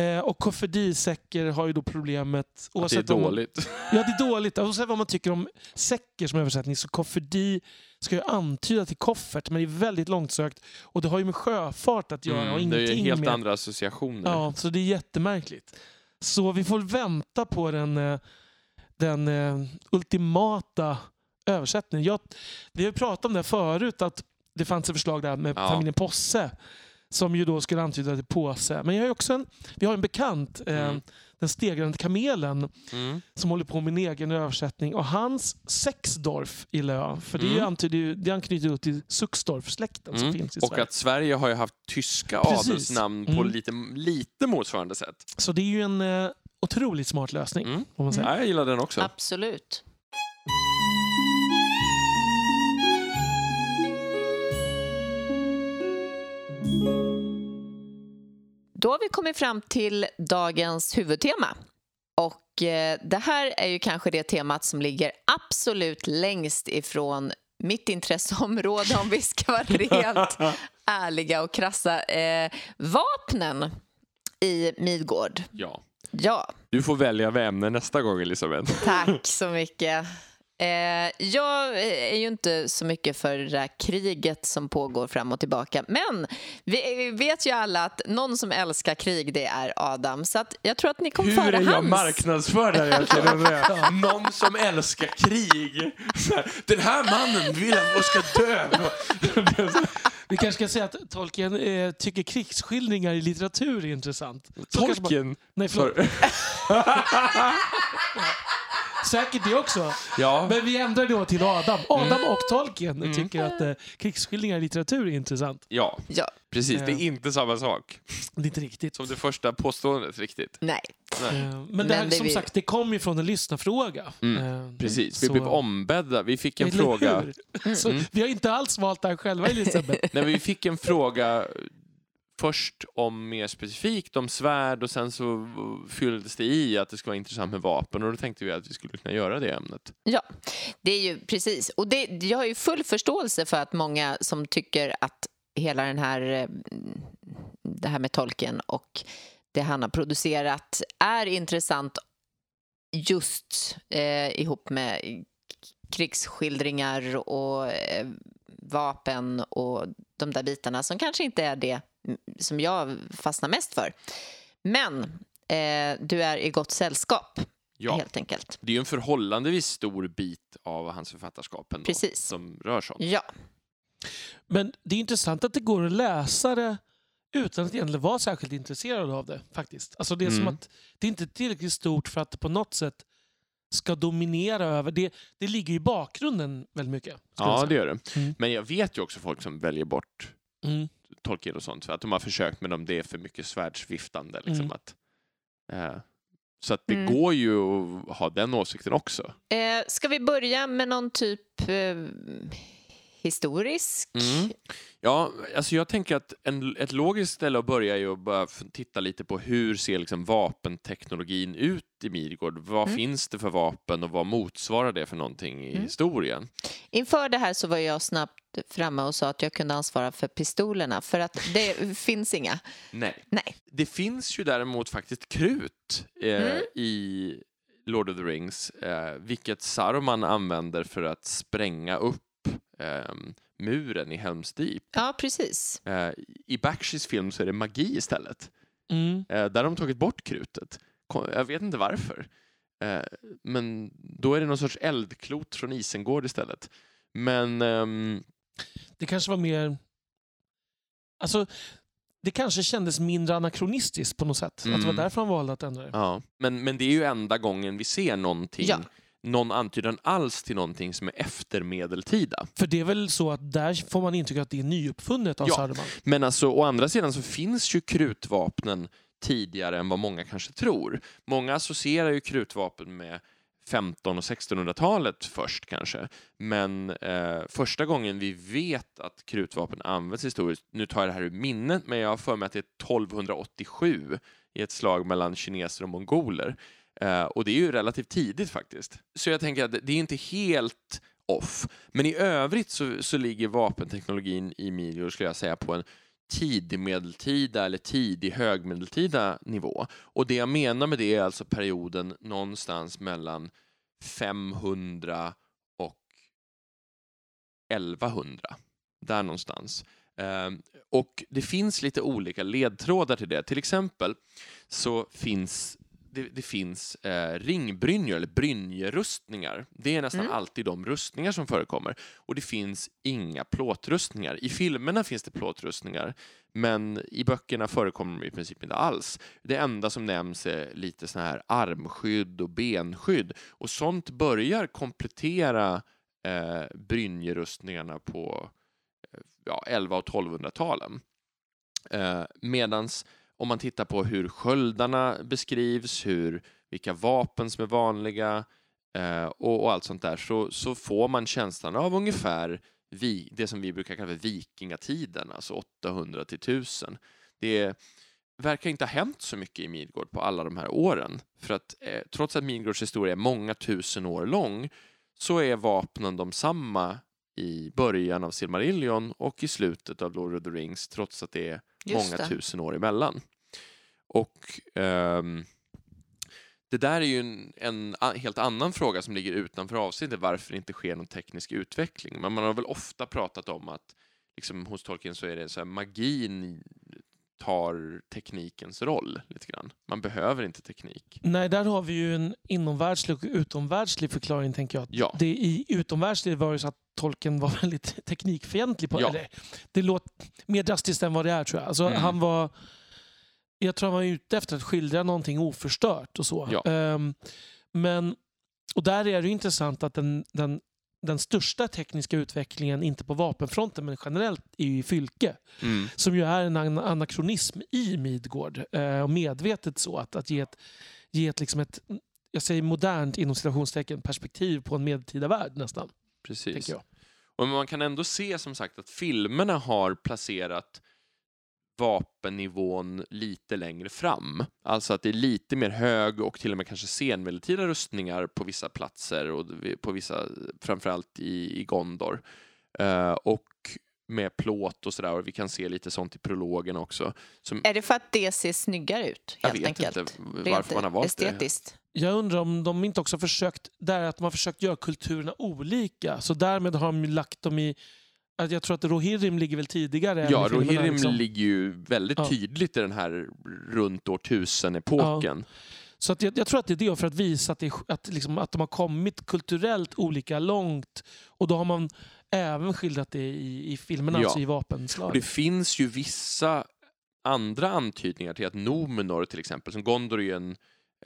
S2: Eh, och koffedisäcker har ju då problemet...
S1: Att det är
S2: om man-
S1: dåligt.
S2: Ja, det är dåligt. Oavsett vad man tycker om säcker som översättning så koffedi ska ju antyda till koffert, men det är väldigt långsökt. Och det har ju med sjöfart att göra och
S1: Mm, det är
S2: ingenting
S1: helt
S2: med...
S1: andra associationer.
S2: Ja, så det är jättemärkligt. Så vi får vänta på den, eh, den eh, ultimata översättningen. Jag, vi har ju pratat om det förut, att det fanns ett förslag där med
S1: Ja.
S2: familjen Posse som ju då skulle antyda till påse. Men jag har ju också en, vi har en bekant, eh,
S1: Mm.
S2: den stegrande kamelen,
S1: Mm.
S2: som håller på med en egen översättning. Och hans Sexdorf gillar jag. För det,
S1: Mm.
S2: antyder ju, det anknyter ju till Suxdorf-släkten som
S1: Mm.
S2: finns i
S1: Och
S2: Sverige.
S1: att Sverige har ju haft tyska
S2: Precis.
S1: adelsnamn på
S2: Mm.
S1: lite, lite motsvarande sätt.
S2: Så det är ju en eh, otroligt smart lösning.
S1: Mm.
S2: Får man säga.
S1: Ja, jag gillar den också.
S3: Absolut. Då har vi kommit fram till dagens huvudtema. Och eh, det här är ju kanske det temat som ligger absolut längst ifrån mitt intresseområde om vi ska vara rent ärliga och krassa. Eh, vapnen i Midgård.
S1: Ja.
S3: Ja,
S1: Du får välja ämne nästa gång, Elisabeth.
S3: Tack så mycket. Eh, jag är ju inte så mycket för det där kriget som pågår fram och tillbaka. Men vi vet ju alla att någon som älskar krig, det är Adam. Så att jag tror att ni kommer
S1: Hur
S3: föra
S1: är jag
S3: hans.
S1: marknadsför där egentligen? Någon som älskar krig. Här, Den här mannen vill att jag ska dö.
S2: Vi kanske ska säga att Tolkien eh, tycker krigsskildringar i litteratur är intressant. Så
S1: Tolkien.
S2: Nej, förlåt. Säkert det också.
S1: Ja.
S2: Men vi ändrar då till Adam. Adam och Tolkien
S1: Mm.
S2: tycker att eh, krigsskildringar i litteratur är intressant.
S1: ja,
S3: Ja,
S1: precis. Det är
S2: Ja.
S1: inte samma sak
S2: Det är inte riktigt.
S1: som det första påståendet riktigt.
S3: nej.
S1: Nej.
S2: Eh, Men det här,
S3: Men det
S2: som
S3: vi-
S2: sagt, det kom ju från en lyssnarfråga.
S1: Mm,
S2: Eh,
S1: Precis. Vi
S2: så-
S1: blev ombedda. Vi fick en
S2: Eller
S1: fråga. Mm.
S2: Vi har inte alls valt det här själva, Elisabeth.
S1: Nej, vi fick en fråga först om mer specifikt om svärd och sen så fylldes det i att det skulle vara intressant med vapen och då tänkte vi att vi skulle kunna göra det ämnet.
S3: Ja, det är ju precis. Och det, jag har ju full förståelse för att många som tycker att hela den här, eh, det här med tolken och det han har producerat är intressant just eh, ihop med krigsskildringar och eh, vapen och de där bitarna som kanske inte är det som jag fastnar mest för. Men eh, du är i gott sällskap,
S1: Ja,
S3: helt enkelt.
S1: det är ju en förhållandevis stor bit av hans författarskap ändå,
S3: Precis.
S1: som rör sånt.
S3: Ja.
S2: Men det är intressant att det går att läsa det utan att egentligen vara särskilt intresserad av det. faktiskt. Alltså det är som
S1: Mm.
S2: att det är inte tillräckligt stort för att det på något sätt ska dominera över. Det, det ligger i bakgrunden väldigt mycket.
S1: Ja, det gör det.
S2: Mm.
S1: Men jag vet ju också folk som väljer bort
S2: Mm.
S1: Tolkien och sånt för att de har försökt men om det är för mycket svärdsviftande. Liksom,
S2: Mm.
S1: att, eh, så att det
S3: Mm.
S1: går ju att ha den åsikten också.
S3: Eh, ska vi börja med någon typ eh, historisk?
S1: Mm. Ja, alltså jag tänker att en, ett logiskt ställe att börja är att bara titta lite på hur ser liksom vapenteknologin ut i Midgård? Vad
S3: Mm.
S1: finns det för vapen och vad motsvarar det för någonting i
S3: Mm.
S1: historien?
S3: Inför det här så var jag snabbt framme och sa att jag kunde ansvara för pistolerna för att det finns inga.
S1: Nej.
S3: Nej.
S1: Det finns ju däremot faktiskt krut eh,
S3: Mm.
S1: i Lord of the Rings, eh, vilket Saruman använder för att spränga upp eh, muren i Helms Deep.
S3: Ja, precis.
S1: Eh, I Bakshi's film så är det magi istället.
S2: Mm.
S1: Eh, där har de tagit bort krutet. Jag vet inte varför. Eh, men då är det någon sorts eldklot från Isengård istället. Men ehm,
S2: Det kanske var mer... Alltså, det kanske kändes mindre anakronistiskt på något sätt. Att det var
S1: Mm.
S2: därför han valde att ändra det.
S1: Ja, men, men det är ju enda gången vi ser någonting,
S3: Ja.
S1: Någon antydan alls till någonting som är efter medeltida.
S2: För det är väl så att där får man intryck att det är nyuppfunnet av
S1: Ja.
S2: Saruman.
S1: Men alltså, å andra sidan så finns ju krutvapnen tidigare än vad många kanske tror. Många associerar ju krutvapen med 15 och 1600-talet först kanske. Men eh, första gången vi vet att krutvapen används historiskt, nu tar jag det här ur minnet, men jag har för mig att det är 1287 i ett slag mellan kineser och mongoler. Eh, och det är ju relativt tidigt faktiskt. Så jag tänker att det är inte helt off. Men i övrigt så, så ligger vapenteknologin i Midgård, skulle jag säga, på en tidig medeltida eller tidig högmedeltida nivå. Och det jag menar med det är alltså perioden någonstans mellan 500 och 1100. Där någonstans. Ehm, och det finns lite olika ledtrådar till det. Till exempel så finns det, det finns eh, ringbrynjor, eller brynjerustningar. Det är nästan
S3: Mm.
S1: alltid de rustningar som förekommer. Och det finns inga plåtrustningar. I filmerna finns det plåtrustningar, men i böckerna förekommer de i princip inte alls. Det enda som nämns är lite såna här armskydd och benskydd. Och sånt börjar komplettera eh, brynjerustningarna på eh, ja, 11 och 1200-talen. Eh, medans om man tittar på hur sköldarna beskrivs, hur, vilka vapen som är vanliga eh, och, och, allt sånt där så, så får man känslan av ungefär vi, det som vi brukar kalla för vikingatiden, alltså 800 till 1000. Det verkar inte ha hänt så mycket i Midgård på alla de här åren. För att eh, trots att Midgårds historia är många tusen år lång så är vapnen de samma i början av Silmarillion och i slutet av Lord of the Rings trots att det är Just många det. tusen år emellan. Och um, det där är ju en, en, helt annan fråga som ligger utanför avsnittet, varför det inte sker någon teknisk utveckling. Men man har väl ofta pratat om att liksom, hos Tolkien så är det så här, magin tar teknikens roll lite grann. Man behöver inte teknik.
S2: Nej, där har vi ju en inomvärldslig och utomvärldslig förklaring tänker jag.
S1: Ja.
S2: Det i utomvärldslig var det så att tolken var väldigt teknikfientlig. På,
S1: ja.
S2: eller, det låter mer drastiskt än vad det är tror jag. Alltså, mm. han var, jag tror han var ute efter att skildra någonting oförstört och så.
S1: Ja. Um,
S2: men, och där är det intressant att den, den den största tekniska utvecklingen, inte på vapenfronten men generellt, är ju i Fylke.
S1: Mm.
S2: Som ju är en anakronism i Midgård. Eh, och medvetet så att, att ge ett, ge ett, liksom ett jag säger modernt inom citationstecken perspektiv på en medeltida värld nästan.
S1: Precis. Och man kan ändå se som sagt att filmerna har placerat vapennivån lite längre fram. Alltså att det är lite mer hög och till och med kanske senmedeltida rustningar på vissa platser och på vissa, framförallt i, i Gondor. Uh, och med plåt och sådär och vi kan se lite sånt i prologen också.
S3: Som... Är det för att det ser snyggare ut?
S1: Helt jag vet enkelt? inte varför Rent man har valt
S3: estetiskt.
S1: det.
S2: Jag undrar om de inte också försökt, där att man försökt göra kulturerna olika. Så därmed har de lagt dem i jag tror att Rohirrim ligger väl tidigare?
S1: Ja, Rohirrim liksom. ligger ju väldigt ja. tydligt i den här runt år tusen-epoken. Ja.
S2: Så att jag, jag, tror att det är det, för att visa att, det, att, liksom, att de har kommit kulturellt olika långt. Och då har man även skildrat det i, i filmerna, ja. alltså i vapenslag. Och
S1: det finns ju vissa andra antydningar till att Nomenor till exempel, som Gondor är ju, en,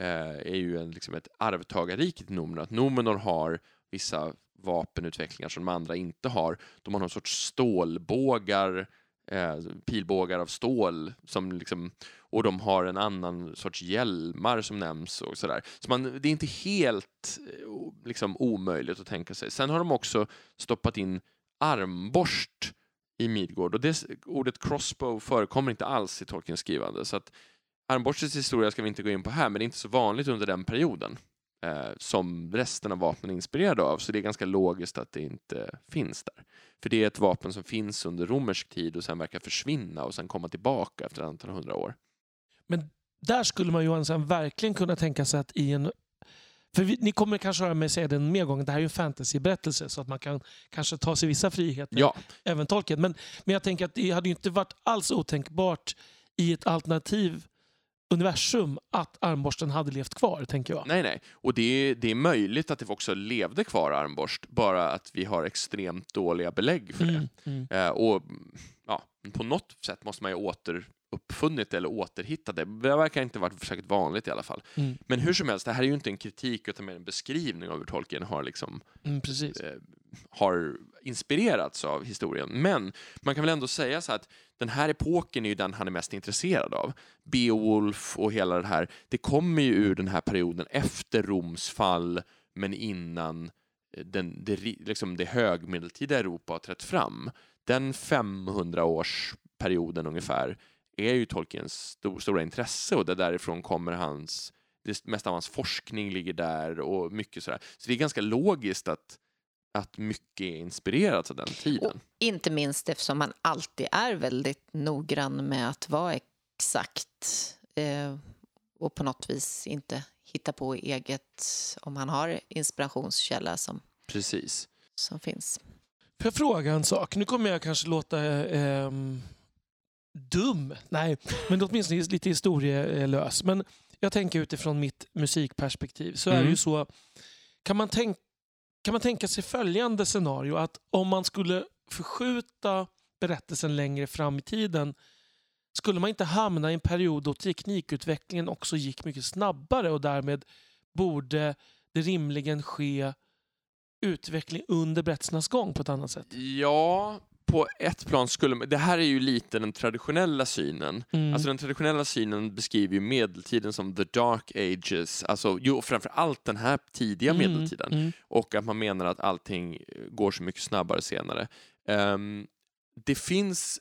S1: Eh, är ju en, liksom ett arvtagarrike till Nomenor, att Nomenor har vissa vapenutvecklingar som de andra inte har. De har någon sorts stålbågar, eh, pilbågar av stål som liksom, och de har en annan sorts hjälmar som nämns och sådär. Så man, det är inte helt eh, liksom, omöjligt att tänka sig. Sen har de också stoppat in armborst i Midgård och det, ordet crossbow förekommer inte alls i Tolkiens skrivande så att armborstens historia ska vi inte gå in på här men det är inte så vanligt under den perioden eh, som resten av vapnen är inspirerade av. Så det är ganska logiskt att det inte finns där. För det är ett vapen som finns under romersk tid och sen verkar försvinna och sen komma tillbaka efter ett antal hundra år.
S2: Men där skulle man Johansson verkligen kunna tänka sig att i en för vi, ni kommer kanske höra mig säga det mer gånger, det här är ju en fantasyberättelse så att man kan kanske ta sig vissa friheter,
S1: ja.
S2: även tolken. Men, men jag tänker att det hade ju inte varit alls otänkbart i ett alternativ universum att armborsten hade levt kvar, tänker jag.
S1: Nej, nej. Och det är, det är möjligt att det också levde kvar armborst, bara att vi har extremt dåliga belägg för det.
S2: Mm, mm.
S1: Eh, och ja, på något sätt måste man ju återuppfunnit det eller återhitta det. Det verkar inte varit särskilt vanligt i alla fall.
S2: Mm.
S1: Men hur som helst, det här är ju inte en kritik utan mer en beskrivning av hur Tolkien har liksom
S2: mm,
S1: eh, har inspirerats av historien. Men man kan väl ändå säga så att den här epoken är ju den han är mest intresserad av. Beowulf och hela det här, det kommer ju ur den här perioden efter Roms fall, men innan eh, den, det, liksom det högmedeltida Europa har trätt fram. Den 500-årsperioden ungefär är ju Tolkiens stor, stora intresse och det därifrån kommer hans det mesta av hans forskning ligger där och mycket sådär. Så det är ganska logiskt att att mycket är inspirerat av den tiden. Och
S3: inte minst eftersom man alltid är väldigt noggrann med att vara exakt eh, och på något vis inte hitta på eget om han har inspirationskälla som,
S1: Precis.
S3: som finns.
S2: Får jag fråga en sak? Nu kommer jag kanske låta eh, dum, nej, men åtminstone lite historielös. Men jag tänker utifrån mitt musikperspektiv så mm. är det ju mm. så, kan man tänka kan man tänka sig följande scenario att om man skulle förskjuta berättelsen längre fram i tiden skulle man inte hamna i en period då teknikutvecklingen också gick mycket snabbare och därmed borde det rimligen ske utveckling under berättelsernas gång på ett annat sätt?
S1: Ja, på ett plan skulle man- det här är ju lite den traditionella synen.
S2: Mm.
S1: Alltså den traditionella synen beskriver ju medeltiden som the dark ages, alltså jo, framför allt den här tidiga
S2: Mm,
S1: medeltiden.
S2: mm.
S1: och att man menar att allting eh, går så mycket snabbare senare. Ehm, det finns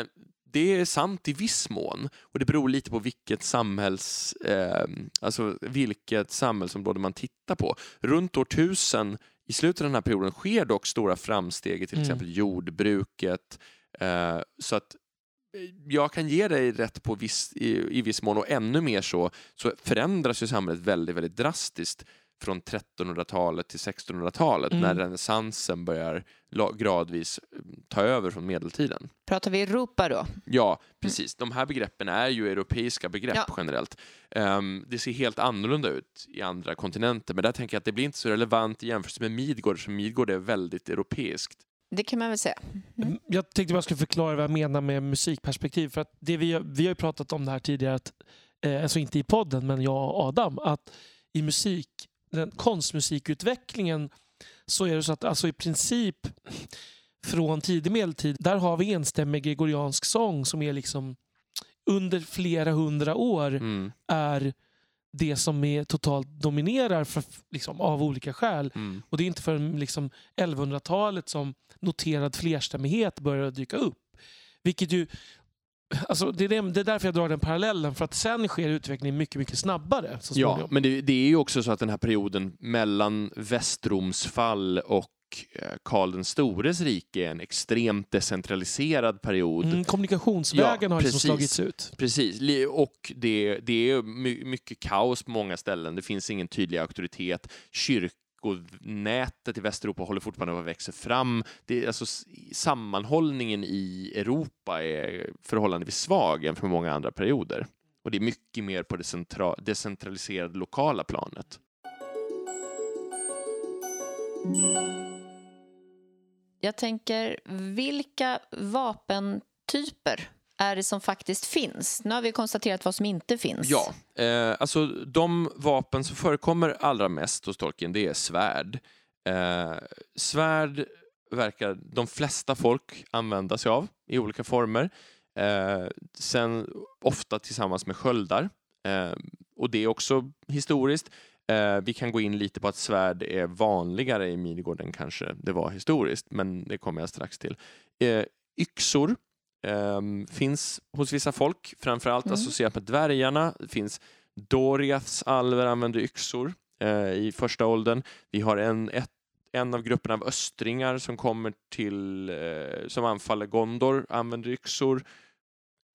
S1: en- det är sant i viss mån och det beror lite på vilket samhälls, ehm, alltså vilket samhällsområde man tittar på. Runt år 1000 i slutet av den här perioden sker dock stora framsteg i till
S2: Mm.
S1: exempel jordbruket. eh, så att eh, jag kan ge dig rätt på viss, i, i viss mån och ännu mer så, så förändras ju samhället väldigt, väldigt drastiskt från 1300-talet till 1600-talet
S2: Mm.
S1: när renässansen börjar gradvis eh, ta över från medeltiden.
S3: Pratar vi Europa då?
S1: Ja, precis. De här begreppen är ju europeiska begrepp
S3: Ja.
S1: generellt. Ehm, det ser helt annorlunda ut i andra kontinenter, men där tänker jag att det blir inte så relevant i jämförelse med Midgård, för Midgård är väldigt europeiskt.
S3: Det kan man väl säga. Mm.
S2: Jag tänkte bara skulle förklara vad jag menar med musikperspektiv. För att det vi, vi har ju pratat om det här tidigare, att, eh, alltså inte i podden, men jag och Adam, att i musik, den konstmusikutvecklingen så är det så att alltså i princip från tidig medeltid, där har vi enstämmig gregoriansk sång som är liksom under flera hundra år
S1: Mm.
S2: är det som är totalt dominerar för, liksom, av olika skäl.
S1: Mm.
S2: Och det är inte förrän liksom 1100-talet som noterad flerstämmighet börjar dyka upp. Vilket ju, alltså det, är det, det är därför jag drar den parallellen, för att sen sker utvecklingen mycket, mycket snabbare.
S1: Ja, men det, det är ju också så att den här perioden mellan Västroms fall och eh, Karl den stores rike är en extremt decentraliserad period.
S2: Mm, kommunikationsvägen
S1: Ja,
S2: har liksom slagits ut.
S1: Precis, och det, det är my, mycket kaos på många ställen. Det finns ingen tydlig auktoritet. Kyrkonätet i Västeuropa håller fortfarande på att växa fram. Det, är alltså, sammanhållningen i Europa är förhållandevis svag jämfört med många andra perioder. Och det är mycket mer på det centra- decentraliserade lokala planet.
S3: Jag tänker, vilka vapentyper är det som faktiskt finns? Nu har vi konstaterat vad som inte finns.
S1: Ja, eh, alltså de vapen som förekommer allra mest hos Tolkien, det är svärd. Eh, svärd verkar de flesta folk använda sig av i olika former. Eh, sen ofta tillsammans med sköldar. Eh, och det är också historiskt. Eh, vi kan gå in lite på att svärd är vanligare i Midgård än kanske det var historiskt, men det kommer jag strax till. Eh, yxor ehm, finns hos vissa folk, framförallt
S3: Mm.
S1: associerat med dvärgarna. Det finns Doriaths alver använder yxor eh, i första åldern. Vi har en, ett, en av grupperna av östringar som kommer till, eh, som anfaller Gondor, använder yxor.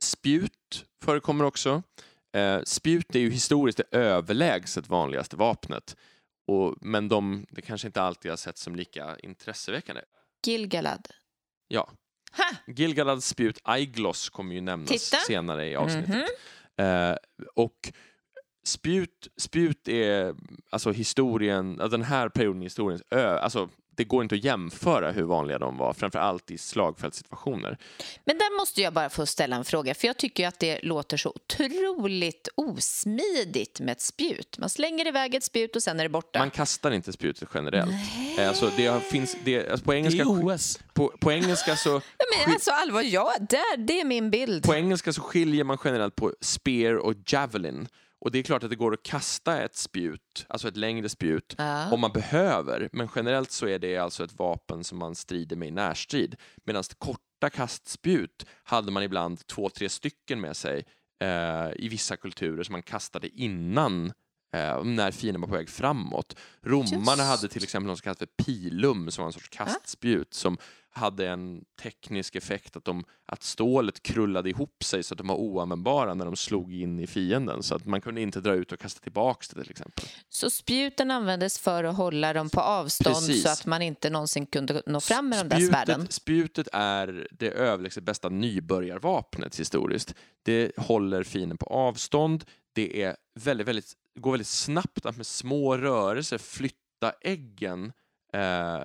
S1: Spjut förekommer också. Eh, spjut är ju historiskt det överlägset vanligaste vapnet. Och, men de, det kanske inte alltid har sett som lika intresseväckande.
S3: Gilgalad.
S1: Ja. Gilgalads spjut Aiglos kommer ju nämnas
S3: Titta.
S1: senare i avsnittet.
S3: Mhm.
S1: Eh, och spjut, spjut är alltså historien, den här perioden i historiens ö, alltså det går inte att jämföra hur vanliga de var, framför allt i slagfältssituationer.
S3: Men där måste jag bara få ställa en fråga, för jag tycker att det låter så otroligt osmidigt med ett spjut. Man slänger iväg ett spjut och sen är det borta.
S1: Man kastar inte spjutet generellt. Eh, Alltså det finns, det, alltså på,
S2: Det
S1: engelska,
S2: är OS.
S1: på, på, engelska så,
S3: men alltså allvar, ja, där, det är min bild.
S1: på engelska så skiljer man generellt på spear och javelin. Och det är klart att det går att kasta ett spjut, alltså ett längre spjut,
S3: Ja.
S1: om man behöver. Men generellt så är det alltså ett vapen som man strider med i närstrid. Medan korta kastspjut hade man ibland två, tre stycken med sig eh, i vissa kulturer som man kastade innan eh, när fienden var på väg framåt. Romarna
S3: Just.
S1: hade till exempel något som kallas för pilum som var en sorts kastspjut som hade en teknisk effekt att, de, att stålet krullade ihop sig så att de var oanvändbara när de slog in i fienden. Så att man kunde inte dra ut och kasta tillbaka det till exempel.
S3: Så spjuten användes för att hålla dem på avstånd
S1: Precis.
S3: så att man inte någonsin kunde nå fram med de där svärden?
S1: spjutet är det överlägset bästa nybörjarvapnet historiskt. Det håller fienden på avstånd. Det är väldigt, väldigt, går väldigt snabbt att med små rörelser flytta äggen. Eh,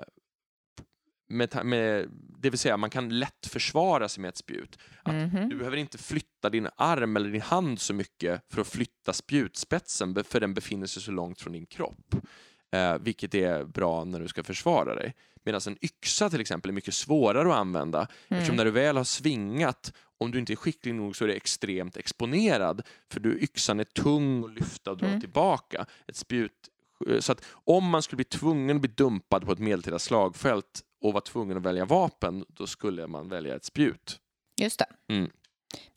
S1: med, med, det vill säga, man kan lätt försvara sig med ett spjut. Att
S3: Mhm.
S1: Du behöver inte flytta din arm eller din hand så mycket för att flytta spjutspetsen, för den befinner sig så långt från din kropp. Eh, vilket är bra när du ska försvara dig. Medan en yxa till exempel är mycket svårare att använda.
S3: Mm.
S1: Eftersom när du väl har svingat, om du inte är skicklig nog så är du extremt exponerad. För du, yxan är tung att lyfta och dra
S3: Mm.
S1: tillbaka. Ett spjut, så att om man skulle bli tvungen att bli dumpad på ett medeltida slagfält och vara tvungen att välja vapen, då skulle man välja ett spjut.
S3: Just det.
S1: Mm.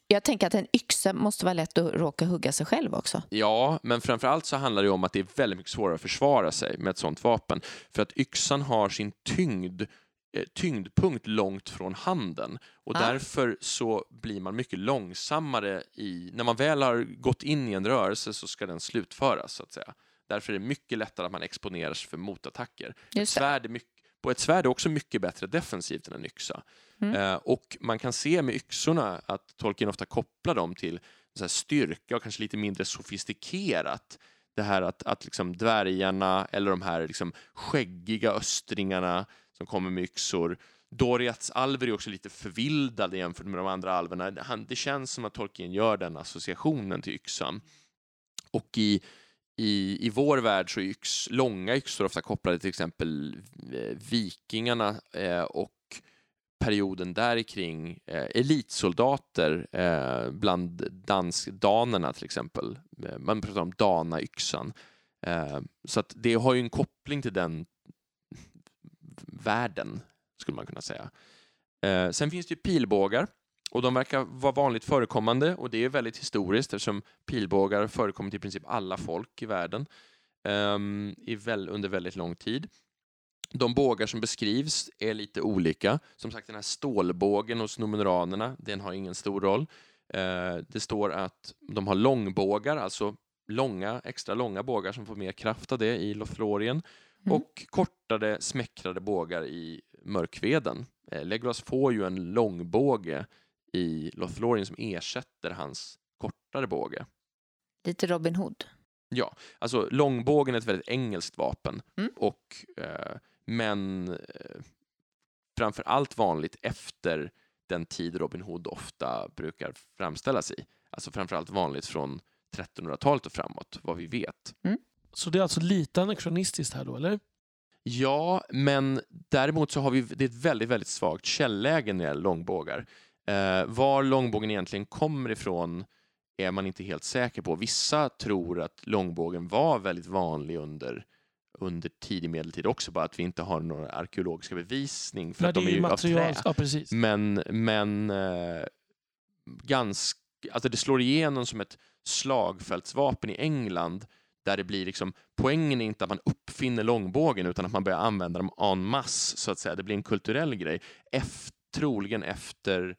S3: Jag tänker att en yxa måste vara lätt att råka hugga sig själv också.
S1: Ja, men framförallt så handlar det om att det är väldigt mycket svårare att försvara sig med ett sånt vapen. För att yxan har sin tyngd, eh, tyngdpunkt långt från handen och
S3: Ah.
S1: därför så blir man mycket långsammare i... När man väl har gått in i en rörelse så ska den slutföras, så att säga. Därför är det mycket lättare att man exponerar sig för motattacker. Ett svärd är mycket, på ett svärd är också mycket bättre defensivt än en yxa.
S3: Mm.
S1: Eh, och man kan se med yxorna att Tolkien ofta kopplar dem till så styrka och kanske lite mindre sofistikerat. Det här att, att liksom dvärgarna eller de här liksom skäggiga östringarna som kommer med yxor. Doriaths alver är också lite förvildade jämfört med de andra alverna. Han, det känns som att Tolkien gör den associationen till yxan. Och i, i, i vår värld så är yx, långa yxor ofta kopplade till exempel eh, vikingarna eh, och perioden där kring eh, elitsoldater eh, bland dansk-danerna till exempel. Eh, man pratar om danayxan. Eh, så att det har ju en koppling till den världen, skulle man kunna säga. Eh, sen finns det ju pilbågar och de verkar vara vanligt förekommande och det är väldigt historiskt eftersom pilbågar har förekommit i princip alla folk i världen ehm, i väl, under väldigt lång tid. De bågar som beskrivs är lite olika. Som sagt, den här stålbågen hos numenoranerna, den har ingen stor roll. Eh, det står att de har långbågar, alltså långa, extra långa bågar som får mer kraft av det i Lothlorien.
S3: Mm.
S1: Och kortare, smäckrade bågar i Mörkveden. Eh, Legolas får ju en långbåge i Lothlorien som ersätter hans kortare båge.
S3: Lite Robin Hood.
S1: Alltså långbågen är ett väldigt engelskt vapen
S3: Mm.
S1: och eh, men eh, framför allt vanligt efter den tid Robin Hood ofta brukar framställas i. Alltså framför allt vanligt från 1300-talet och framåt, vad vi vet.
S2: Så det är alltså lite anakronistiskt här då, eller?
S1: Ja, men däremot så har vi det är ett väldigt, väldigt svagt källäge när det gäller långbågar. Eh, var långbågen egentligen kommer ifrån är man inte helt säker på. Vissa tror att långbågen var väldigt vanlig under, under tidig medeltid också, bara att vi inte har några arkeologiska bevisning för
S2: Nej,
S1: att de
S2: är ju
S1: ju av
S2: material.
S1: trä.
S2: Ja, precis.
S1: Men, men eh, ganska, alltså det slår igenom som ett slagfältsvapen i England där det blir liksom, poängen är inte att man uppfinner långbågen utan att man börjar använda dem en masse så att säga. Det blir en kulturell grej. Eft, troligen efter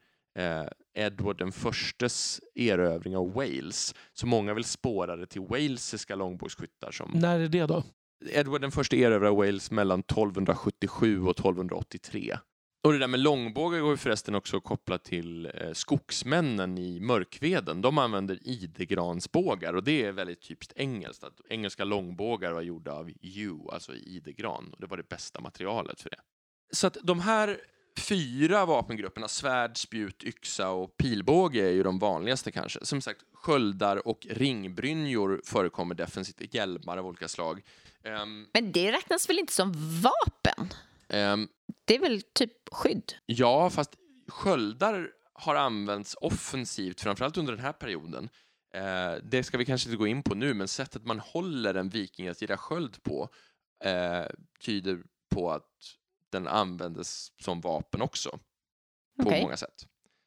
S1: Edward den förstes erövring av Wales. Så många vill spåra det till walesiska långbågsskyttar som
S2: När är det då?
S1: Edward den första erövrade Wales mellan 1277 och 1283. Och det där med långbågar går ju förresten också kopplat till eh, skogsmännen i Mörkveden. De använder idegransbågar och det är väldigt typiskt engelskt. Att engelska långbågar var gjorda av yew, alltså idegran. Och det var det bästa materialet för det. Så att de här fyra vapengrupperna, svärd, spjut, yxa och pilbåge är ju de vanligaste kanske. Som sagt, sköldar och ringbrynjor förekommer defensivt, hjälmar av olika slag. Ehm,
S3: Men det räknas väl inte som vapen?
S1: ehm,
S3: Det är väl typ skydd?
S1: ja, fast sköldar har använts offensivt, framförallt under den här perioden. Eh, det ska vi kanske inte gå in på nu, men sättet man håller en viking att gira sköld på eh, tyder på att den användes som vapen också, på
S3: Okej.
S1: många sätt.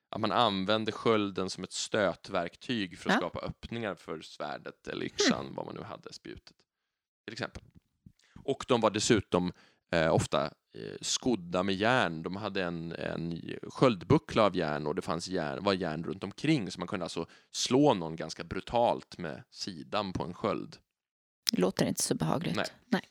S1: Att man använde skölden som ett stötverktyg för att
S3: Ja.
S1: skapa öppningar för svärdet eller yxan, vad man nu hade, spjutet, till exempel. Och de var dessutom eh, ofta eh, skodda med järn. De hade en, en sköldbuckla av järn och det fanns järn, var järn runt omkring så man kunde alltså slå någon ganska brutalt med sidan på en sköld.
S3: Det låter inte så behagligt.
S1: Nej.
S3: Nej.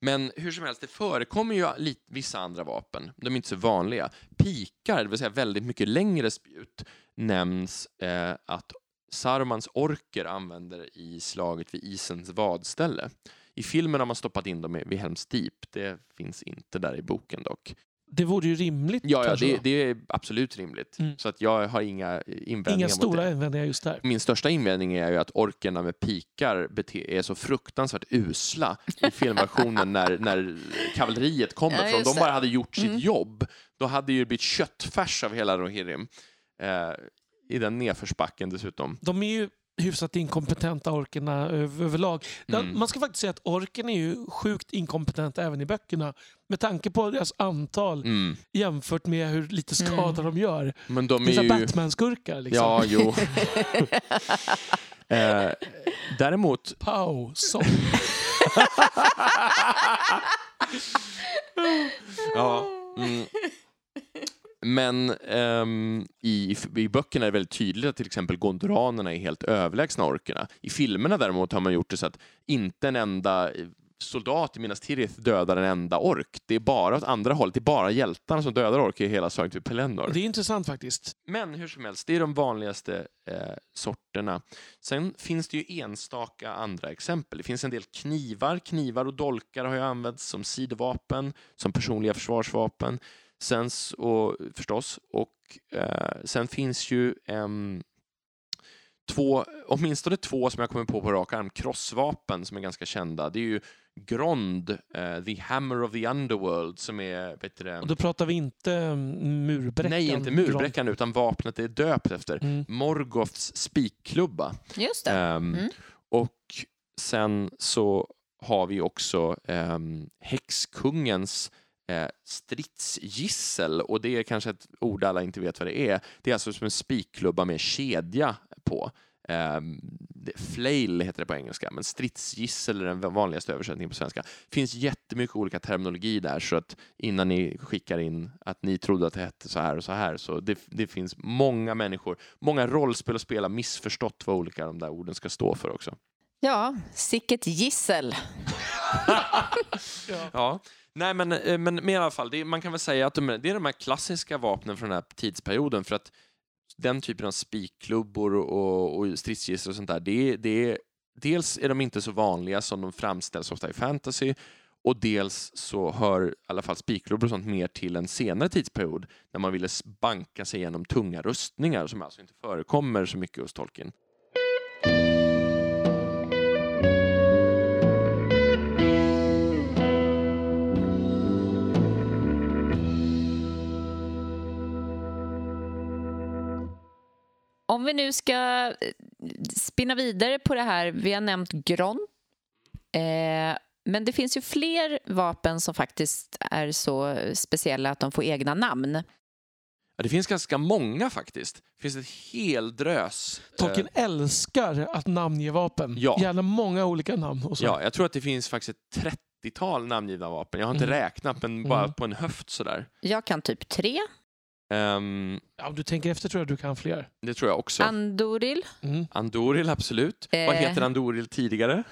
S1: Men hur som helst, det förekommer ju lite, vissa andra vapen. De är inte så vanliga. Pikar, det vill säga väldigt mycket längre spjut, nämns eh, att Sarumans orker använder i slaget vid isens vadställe. I filmen har man stoppat in dem vid Helms Deep. Det finns inte där i boken dock.
S2: Det vore ju rimligt.
S1: Ja, ja det, det är absolut rimligt.
S2: Mm.
S1: Så att jag har inga invändningar
S2: Inga
S1: mot
S2: stora
S1: det.
S2: invändningar just där.
S1: Min största invändning är ju att orkerna med pikar är så fruktansvärt usla i filmversionen när, när kavalleriet kommer.
S3: Ja,
S1: För om de bara hade gjort sitt
S3: Mm.
S1: jobb, då hade det ju blivit köttfärs av hela Rohirrim. Eh, I den nedförsbacken dessutom.
S2: De är ju hyfsat inkompetenta orkerna över- överlag.
S1: Mm.
S2: Man ska faktiskt säga att orken är ju sjukt inkompetenta även i böckerna. Med tanke på deras antal
S1: Mm.
S2: jämfört med hur lite skada
S3: Mm.
S2: de gör.
S1: Men de
S2: Det är
S1: är ju...
S2: Batman-skurkar liksom.
S1: Ja, jo. eh, däremot
S2: Pow! Så.
S1: Ja. Mm. Men ehm, i, i böckerna är det väldigt tydligt att till exempel gondoranerna är helt överlägsna orkerna. I filmerna däremot har man gjort det så att inte en enda soldat i Minas Tirith dödar en enda ork. Det är bara åt andra hållet. Det är bara hjältarna som dödar orker i hela slaget vid Pelennor.
S2: Det är intressant faktiskt.
S1: Men hur som helst, det är de vanligaste eh, sorterna. Sen finns det ju enstaka andra exempel. Det finns en del knivar. Knivar och dolkar har ju använts som sidovapen, som personliga försvarsvapen. Sen så, förstås, och eh, sen finns ju em, två, åtminstone två som jag kommer på på rak arm, krossvapen som är ganska kända. Det är ju Grond, eh, The Hammer of the Underworld, som är, vet du det,
S2: Och då pratar vi inte mm, murbräckan.
S1: Nej, inte murbräckan, utan vapnet är döpt efter
S2: Mm.
S1: Morgoths spikklubba.
S3: Just det.
S1: Ehm,
S3: Mm.
S1: Och sen så har vi också um, häxkungens eh, stridsgissel och det är kanske ett ord alla inte vet vad det är. Det är alltså som en spikklubba med kedja på. Det- flail heter det på engelska, men stridsgissel är den vanligaste översättningen på svenska. Det finns jättemycket olika terminologi där, så att innan ni skickar in att ni trodde att det hette så här och så här, så det, det finns många människor, många rollspel och spel har missförstått vad olika de där orden ska stå för också.
S3: Ja, sicket gissel.
S2: Ja.
S1: Ja, nej men, eh, men, men i alla fall, det, är- man kan väl säga att de, det är de här klassiska vapnen från den här tidsperioden för att den typen av spikklubbor och, och stridsgissel och sånt där, det, det är, dels är de inte så vanliga som de framställs ofta i fantasy och dels så hör i alla fall spikklubbor och sånt mer till en senare tidsperiod när man ville banka sig igenom tunga rustningar som alltså inte förekommer så mycket hos Tolkien.
S3: Om vi nu ska eh, spinna vidare på det här, vi har nämnt Gron. Eh, men det finns ju fler vapen som faktiskt är så speciella att de får egna namn.
S1: Ja, det finns ganska många faktiskt. Det finns ett hel drös. eh,
S2: Tolkien älskar att namnge vapen.
S1: Ja.
S2: Gärna många olika namn. Och så.
S1: Ja, jag tror att det finns faktiskt ett 30-tal namngivna vapen. Jag har inte
S2: Mm.
S1: räknat, men bara
S2: Mm.
S1: på en höft sådär.
S3: Jag kan typ tre.
S1: Um,
S2: Ja, om du tänker efter tror jag du kan fler.
S1: det tror jag också.
S3: Andoril,
S2: Mm.
S1: Andoril, absolut. Vad
S3: Eh.
S1: heter Andoril tidigare?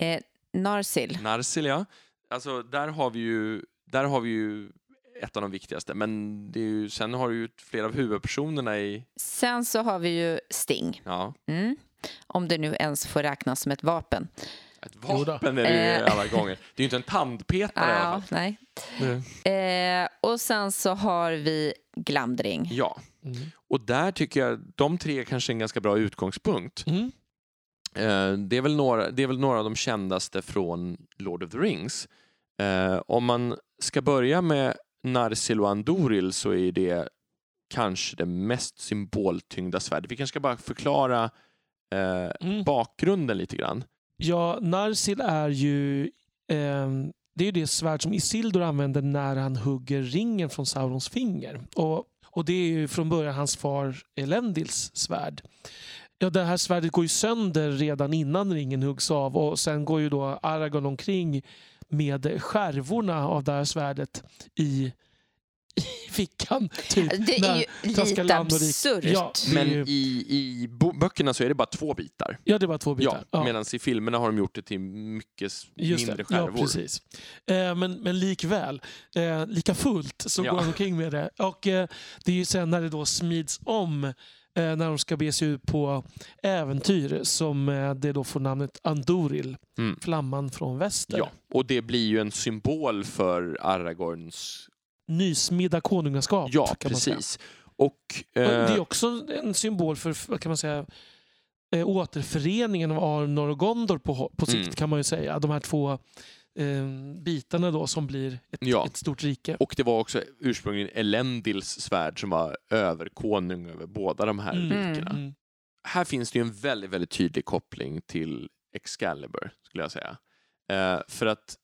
S3: eh, Narsil.
S1: Narsil, ja. Alltså, där har vi ju, där har vi ju ett av de viktigaste. Men det är ju, sen har du ju flera av huvudpersonerna i...
S3: Sen så har vi ju Sting.
S1: Ja,
S3: Mm. Om det nu ens får räknas som ett vapen.
S1: Ett vapen är det ju
S3: Eh.
S1: alla gånger. Det är ju inte en tandpetare i alla fall.
S3: nej.
S1: Nej.
S3: Eh, och sen så har vi Glamdring.
S1: Ja,
S2: Mm.
S1: och där tycker jag de tre kanske är en ganska bra utgångspunkt.
S2: Mm.
S1: Eh, det, är väl några, det är väl några av de kändaste från Lord of the Rings. Eh, om man ska börja med Narsil och Andoril så är det kanske det mest symboltyngda svärdet. Vi kanske ska bara förklara eh,
S2: Mm.
S1: bakgrunden lite grann.
S2: Ja, Narsil är ju eh, det är ju det svärd som Isildur använder när han hugger ringen från Saurons finger. Och, och det är ju från början hans far Elendils svärd. Ja, det här svärdet går ju sönder redan innan ringen huggs av och sen går ju då Aragorn omkring med skärvorna av det här svärdet i, i fickan. Typ,
S3: Det är ju lite absurt.
S2: Ja, är
S1: Men
S2: ju-
S1: i, i böckerna så är det bara två bitar.
S2: Ja, det var två bitar.
S1: Ja, Medan i filmerna har de gjort det till mycket
S2: Just
S1: mindre
S2: det. Ja,
S1: skärvor.
S2: precis. Eh, men, men likväl, eh, lika fullt så
S1: Ja.
S2: går han omkring med det. Och eh, det är ju sen när det då smids om eh, när de ska bege sig ut på äventyr som eh, det då får namnet Andoril,
S1: Mm.
S2: flamman från väster.
S1: Ja, och det blir ju en symbol för Aragorns...
S2: Nysmidda konungaskap
S1: Ja,
S2: kan man säga.
S1: precis. Och,
S2: Och
S1: eh,
S2: Det är också en symbol för vad kan man säga, eh, återföreningen av Arnor och Gondor på, på sikt
S1: Mm.
S2: kan man ju säga. De här två eh, bitarna då som blir ett,
S1: Ja.
S2: ett stort rike.
S1: och det var också ursprungligen Elendils svärd som var överkonung över båda de här
S2: Mm.
S1: rikena.
S2: Mm.
S1: Här finns det ju en väldigt, väldigt tydlig koppling till Excalibur, skulle jag säga. Eh, för att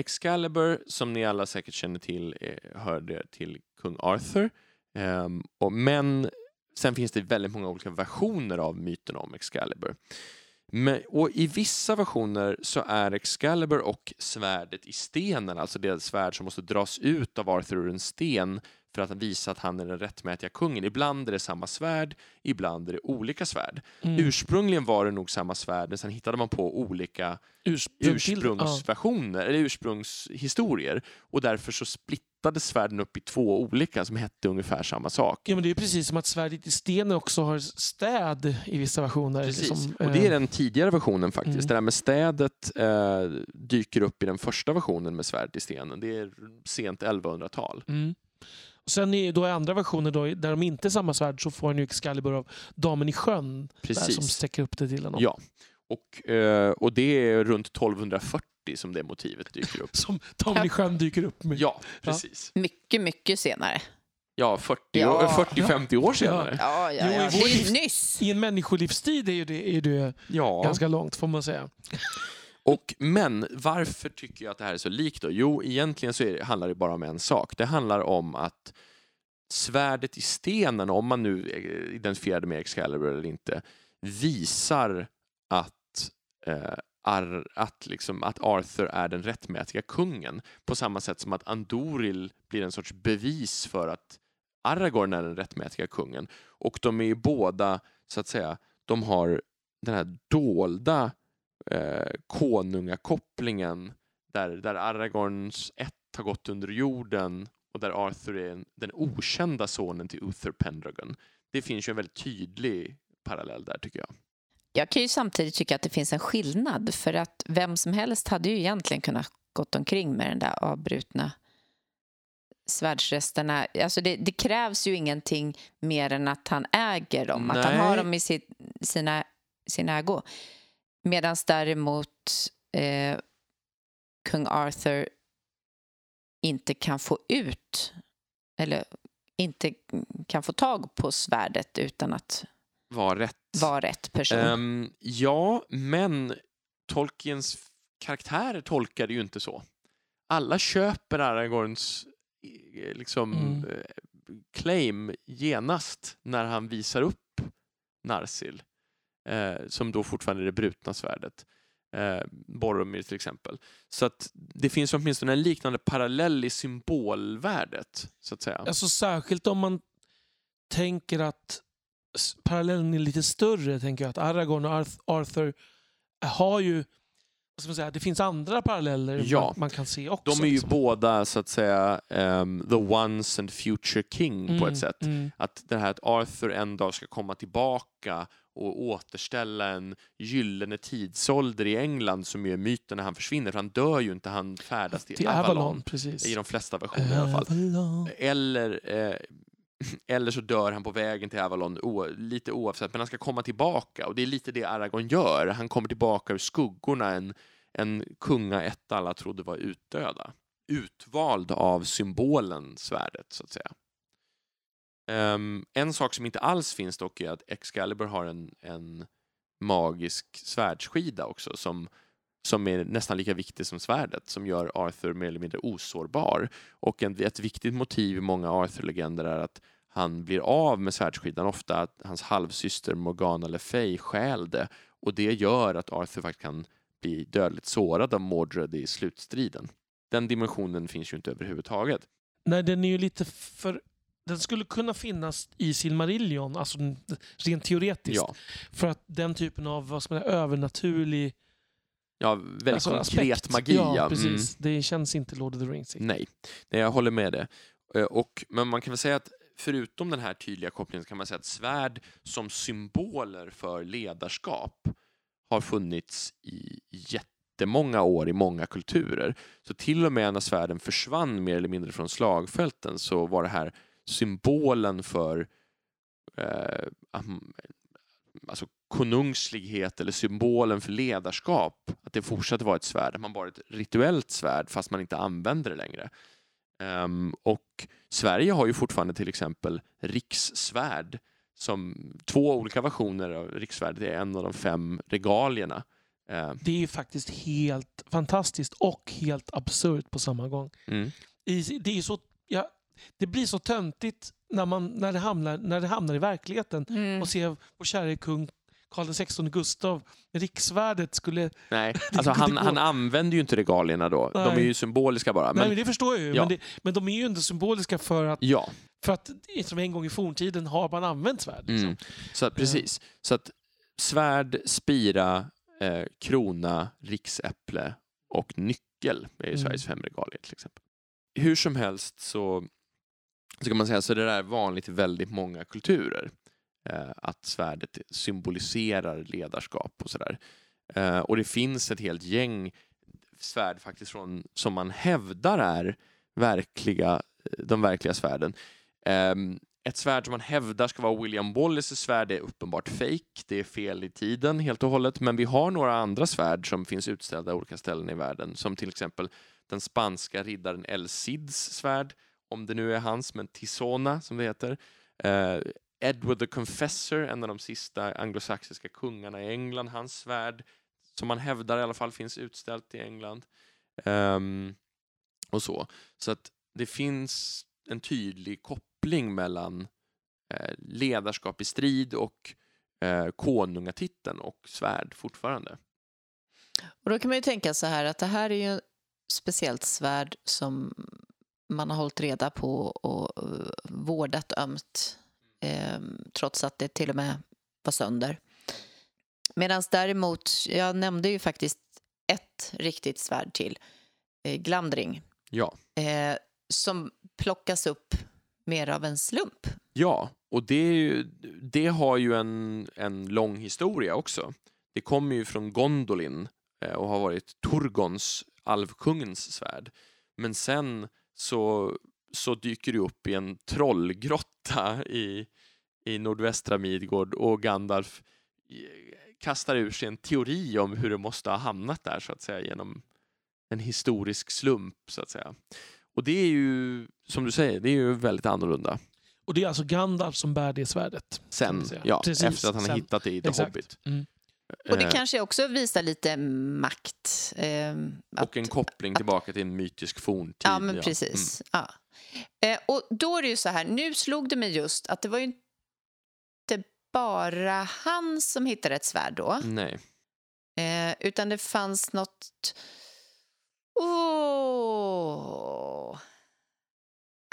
S1: Excalibur, som ni alla säkert känner till, eh, hörde till kung Arthur. Um, och, men sen finns det väldigt många olika versioner av myten om Excalibur. Men, och I vissa versioner så är Excalibur och svärdet i stenen, alltså det svärd som måste dras ut av Arthur ur en sten för att visa att han är den rättmätiga kungen. Ibland är det samma svärd, ibland är det olika svärd.
S2: Mm.
S1: Ursprungligen var det nog samma svärd, men sen hittade man på olika
S2: Ursprung
S1: ursprungsversioner, eller ursprungshistorier. Och därför så splittades svärden upp i två olika som hette ungefär samma sak.
S2: Ja, men det är precis som att svärdet i stenen också har städ i vissa versioner.
S1: Precis.
S2: liksom,
S1: och det är
S2: eh,
S1: den tidigare versionen faktiskt.
S2: Mm.
S1: Det där med städet eh, dyker upp i den första versionen med svärd i stenen. Det är sent 1100-tal.
S2: Mm. Och sen i, då i andra versioner då, där de inte är samma svärd så får han ju Excalibur av damen i sjön där, som
S1: Precis.
S2: sträcker upp det till honom.
S1: Ja. Och, eh, och det är runt 1240 som det motivet dyker upp.
S2: Som damen i sjön dyker upp med.
S1: Ja, precis.
S3: Mycket, mycket senare.
S1: Ja, 40
S3: Ja.
S1: år- 40-50 år senare.
S3: Ja, ja,
S2: Jo,
S3: ja.
S2: i vår
S3: Det är ju
S2: livs-
S3: nyss.
S2: I en människolivstid är ju det, är det
S1: Ja.
S2: ganska långt får man säga.
S1: Och, men varför tycker jag att det här är så likt då? Jo, egentligen så är det, handlar det bara om en sak. Det handlar om att svärdet i stenen, om man nu eh, identifierade identifierar det med Excalibur eller inte, visar att, eh, ar, att, liksom, att Arthur är den rättmätiga kungen. På samma sätt som att Andoril blir en sorts bevis för att Aragorn är den rättmätiga kungen. Och de är ju båda, så att säga, de har den här dolda eh, konungakopplingen där, där Aragorns ett har gått under jorden och där Arthur är en, den okända sonen till Uther Pendragon. Det finns ju en väldigt tydlig parallell där tycker jag.
S3: Jag kan ju samtidigt tycka att det finns en skillnad för att vem som helst hade ju egentligen kunnat gått omkring med den där avbrutna svärdsresterna. Alltså det, det krävs ju ingenting mer än att han äger dem, att han
S1: Nej.
S3: har dem i sitt, sina, sin ägo. Medan däremot eh, kung Arthur inte kan få ut eller inte kan få tag på svärdet utan att
S1: Var rätt.
S3: vara rätt person.
S1: Ehm, ja, men Tolkiens karaktärer tolkar det ju inte så. Alla köper Aragorns eh, liksom,
S2: Mm.
S1: eh, claim genast när han visar upp Narsil, eh, som då fortfarande är det brutna svärdet. Eh, Boromir till exempel. Så att det finns åtminstone en liknande parallell i symbolvärdet, så att säga.
S2: Alltså särskilt om man tänker att parallellen är lite större. Tänker jag att Aragorn och Arth- Arthur har ju... Säga, det finns andra paralleller
S1: Ja.
S2: man, kan se också.
S1: De är ju
S2: liksom.
S1: båda, så att säga, ehm, the once and future king på
S2: Mm,
S1: ett sätt.
S2: Mm.
S1: Att det här att Arthur en dag ska komma tillbaka och återställa en gyllene tidsålder i England som ju är myten när han försvinner. För han dör ju inte, han färdas till,
S2: Till
S1: Avalon.
S2: Avalon, precis.
S1: I de flesta versioner i alla fall.
S2: Avalon.
S1: Eller, eh, eller så dör han på vägen till Avalon, lite oavsett. Men han ska komma tillbaka och det är lite det Aragorn gör. Han kommer tillbaka ur skuggorna, en, en kungaätt alla trodde var utdöda. Utvald av symbolen svärdet, så att säga. Um, en sak som inte alls finns dock är att Excalibur har en, en magisk svärdsskida också som, som är nästan lika viktig som svärdet som gör Arthur mer eller mindre osårbar. Och en, ett viktigt motiv i många Arthur-legender är att han blir av med svärdsskidan, ofta att hans halvsyster Morgana Le Fay stjäl det och det gör att Arthur faktiskt kan bli dödligt sårad av Mordred i slutstriden. Den dimensionen finns ju inte överhuvudtaget.
S2: Nej, den är ju lite för... Den skulle kunna finnas i Silmarillion, alltså rent teoretiskt.
S1: Ja,
S2: För att den typen av vad man säga, övernaturlig
S1: ja väldigt
S2: alltså,
S1: konkret
S2: aspekt.
S1: magi.
S2: Ja.
S1: Mm.
S2: precis. Det känns inte Lord of the Rings.
S1: Nej, nej, jag håller med det. Eh, Och, men man kan väl säga att förutom den här tydliga kopplingen kan man säga att svärd som symboler för ledarskap har funnits i jättemånga år i många kulturer. Så till och med när svärden försvann mer eller mindre från slagfälten så var det här symbolen för eh, alltså konungslighet eller symbolen för ledarskap. Att det fortsatte vara ett svärd, att man bara ett rituellt svärd fast man inte använder det längre. Ehm, och Sverige har ju fortfarande till exempel rikssvärd som två olika versioner av rikssvärdet är en av de fem regalierna. Ehm,
S2: Det är ju faktiskt helt fantastiskt och helt absurt på samma gång.
S1: mm.
S2: I- Det, är så, ja, det blir så töntigt när, man, när, det hamnar, när det hamnar i verkligheten
S3: Mm.
S2: och ser vår käre kung Karl XVI Gustav, riksvärdet skulle...
S1: Nej, alltså han, han använder ju inte regalierna då. De är
S2: Nej.
S1: ju symboliska bara.
S2: Nej,
S1: Men,
S2: men det förstår jag ju,
S1: Ja.
S2: men, det, men de är ju inte symboliska för att,
S1: ja,
S2: för att som en gång i forntiden har man använt svärd. Liksom.
S1: Mm. Så att, precis. Så att svärd, spira, eh, krona, riksäpple och nyckel är ju
S2: Mm.
S1: Sveriges fem regalier till exempel. Hur som helst så, så kan man säga så det där är vanligt i väldigt många kulturer. Eh, att svärdet symboliserar ledarskap och sådär. Eh, och det finns ett helt gäng svärd faktiskt från, som man hävdar är verkliga, de verkliga svärden. Eh, ett svärd som man hävdar ska vara William Wallaces svärd är uppenbart fake. Det är fel i tiden helt och hållet. Men vi har några andra svärd som finns utställda i olika ställen i världen. Som till exempel den spanska riddaren El Cids svärd. Om det nu är hans, men Tisona som det heter. Eh, Edward the Confessor, en av de sista anglosaxiska kungarna i England, hans svärd som man hävdar i alla fall finns utställt i England. Ehm, och så. Så att det finns en tydlig koppling mellan eh, ledarskap i strid och eh, konungatiteln och svärd fortfarande.
S3: Och då kan man ju tänka så här att det här är ju ett speciellt svärd som man har hållit reda på och eh, vårdat ömt eh, trots att det till och med var sönder. Medan däremot, jag nämnde ju faktiskt ett riktigt svärd till, eh, Glamdring,
S1: Ja.
S3: eh, som plockas upp mer av en slump.
S1: Ja, och det, ju, det har ju en, en lång historia också. Det kommer ju från Gondolin eh, och har varit Turgons, alvkungens svärd. Men sen så, så dyker det upp i en trollgrotta i, i nordvästra Midgård och Gandalf eh, kastar ur sig en teori om hur det måste ha hamnat där så att säga genom en historisk slump så att säga. Och det är ju, som du säger, det är ju väldigt annorlunda.
S2: Och det är alltså Gandalf som bär det svärdet.
S1: Sen, ja,
S2: Precis,
S1: efter att han har
S2: sen.
S1: hittat det i The
S2: Exakt.
S1: Hobbit.
S2: Mm.
S3: Och det
S1: Eh,
S3: kanske också visar lite makt. Eh, att-
S1: och en koppling tillbaka till en mytisk forntid.
S3: Ja, men precis. Ja. Eh, och då är det ju så här, nu slog det mig just att det var ju inte bara han som hittade ett svärd då,
S1: Mm. Nej.
S3: eh, utan det fanns något... Åh!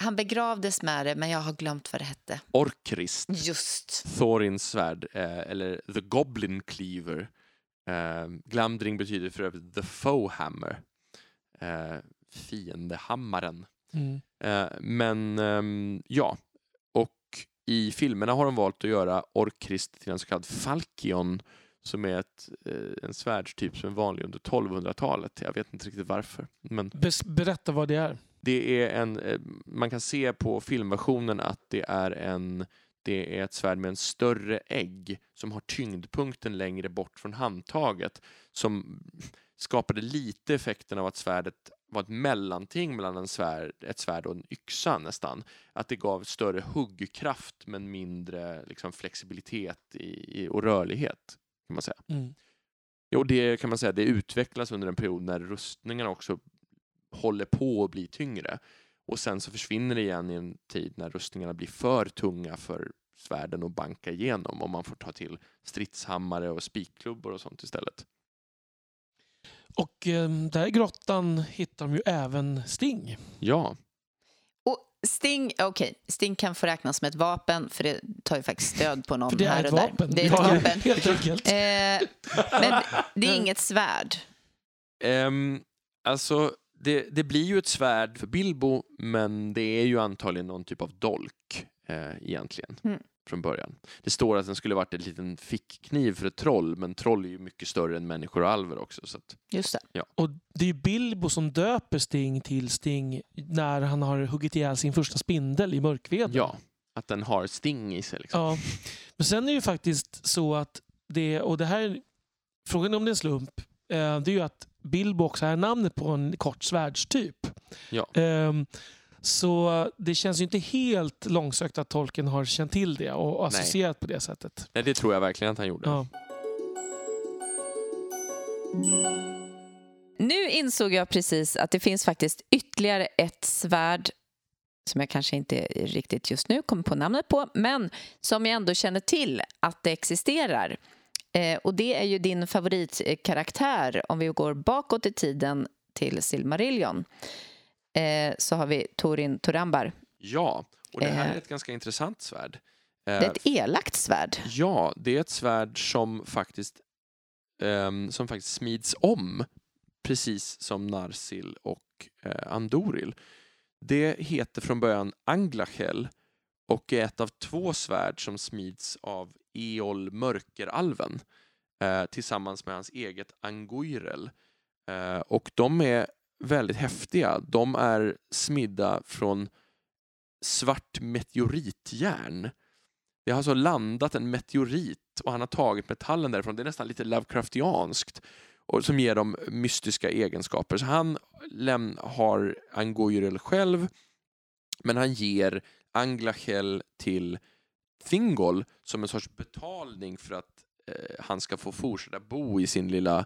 S3: Han begravdes med det, men jag har glömt vad det hette.
S1: Orkrist,
S3: Just.
S1: Thorins svärd, eh, eller The Goblin Cleaver. Eh, Glamdring betyder för övrigt The Foe Hammer. Eh, fiendehammaren.
S2: Mm.
S1: Eh, men ehm, ja, och i filmerna har de valt att göra Orkrist till en så kallad Falkion som är ett, en svärdstyp som är vanlig under 1200-talet. Jag vet inte riktigt varför. Men
S2: Bes- Berätta vad det är.
S1: Det är en, eh, man kan se på filmversionen att det är en det är ett svärd med en större ägg som har tyngdpunkten längre bort från handtaget som skapade lite effekten av att svärdet var ett mellanting mellan en svärd, ett svärd och en yxa nästan. Att det gav större huggkraft men mindre liksom, flexibilitet i, i, och rörlighet. kan man säga.
S2: Mm.
S1: Jo, det kan man säga, det utvecklas under en period när rustningarna också håller på att bli tyngre. Och sen så försvinner det igen i en tid när rustningarna blir för tunga för svärden att banka igenom och man får ta till stridshammare och spikklubbor och sånt istället.
S2: Och eh, där i grottan hittar de ju även Sting.
S1: Ja,
S3: Och Sting, okej, Sting kan få räknas som ett vapen, för det tar ju faktiskt stöd på någon
S2: För det är
S3: här
S2: ett
S3: och där.
S2: vapen.
S3: Det är ett
S2: Ja,
S3: vapen.
S2: Helt enkelt.
S3: Eh, men det är inget svärd.
S1: Ehm, alltså det, det blir ju ett svärd för Bilbo men det är ju antagligen någon typ av dolk. eh, egentligen.
S3: Mm.
S1: Från början. Det står att den skulle varit en liten fickkniv för ett troll, men troll är ju mycket större än människor och alver också. Så att,
S3: Just det.
S2: Och det är ju Bilbo som döper Sting till Sting när han har huggit ihjäl sin första spindel i mörkveden.
S1: ja, att den har sting i sig. Liksom.
S2: Ja. Men sen är det ju faktiskt så att det, och det här, frågan om det är en slump, eh, det är ju att Bilbo också är namnet på en kort svärdstyp.
S1: Ja.
S2: Ehm, så det känns ju inte helt långsökt att tolken har känt till det och associerat på det sättet.
S1: Nej, det tror jag verkligen att han gjorde.
S2: Ja.
S3: Nu insåg jag precis att det finns faktiskt ytterligare ett svärd som jag kanske inte riktigt just nu kommer på namnet på, men som jag ändå känner till att det existerar. Eh, och det är ju din favoritkaraktär om vi går bakåt i tiden till Silmarillion. Eh, så har vi Torin Turambar.
S1: Ja, och det här
S3: Eh.
S1: är ett ganska intressant svärd.
S3: Det är ett elakt svärd.
S1: Ja, det är ett svärd som faktiskt, ehm, som faktiskt smids om, precis som Narsil och Andoril. Det heter från början Anglachel och är ett av två svärd som smids av Eol Mörkeralven eh, tillsammans med hans eget Anguirel. Eh, och de är väldigt häftiga. De är smidda från svart meteoritjärn. Det har alltså landat en meteorit och han har tagit metallen därifrån. Det är nästan lite Lovecraftianskt och som ger dem mystiska egenskaper. Så han läm- har Angoyrel själv men han ger Anglachel till Thingol som en sorts betalning för att eh, han ska få fortsätta bo i sin lilla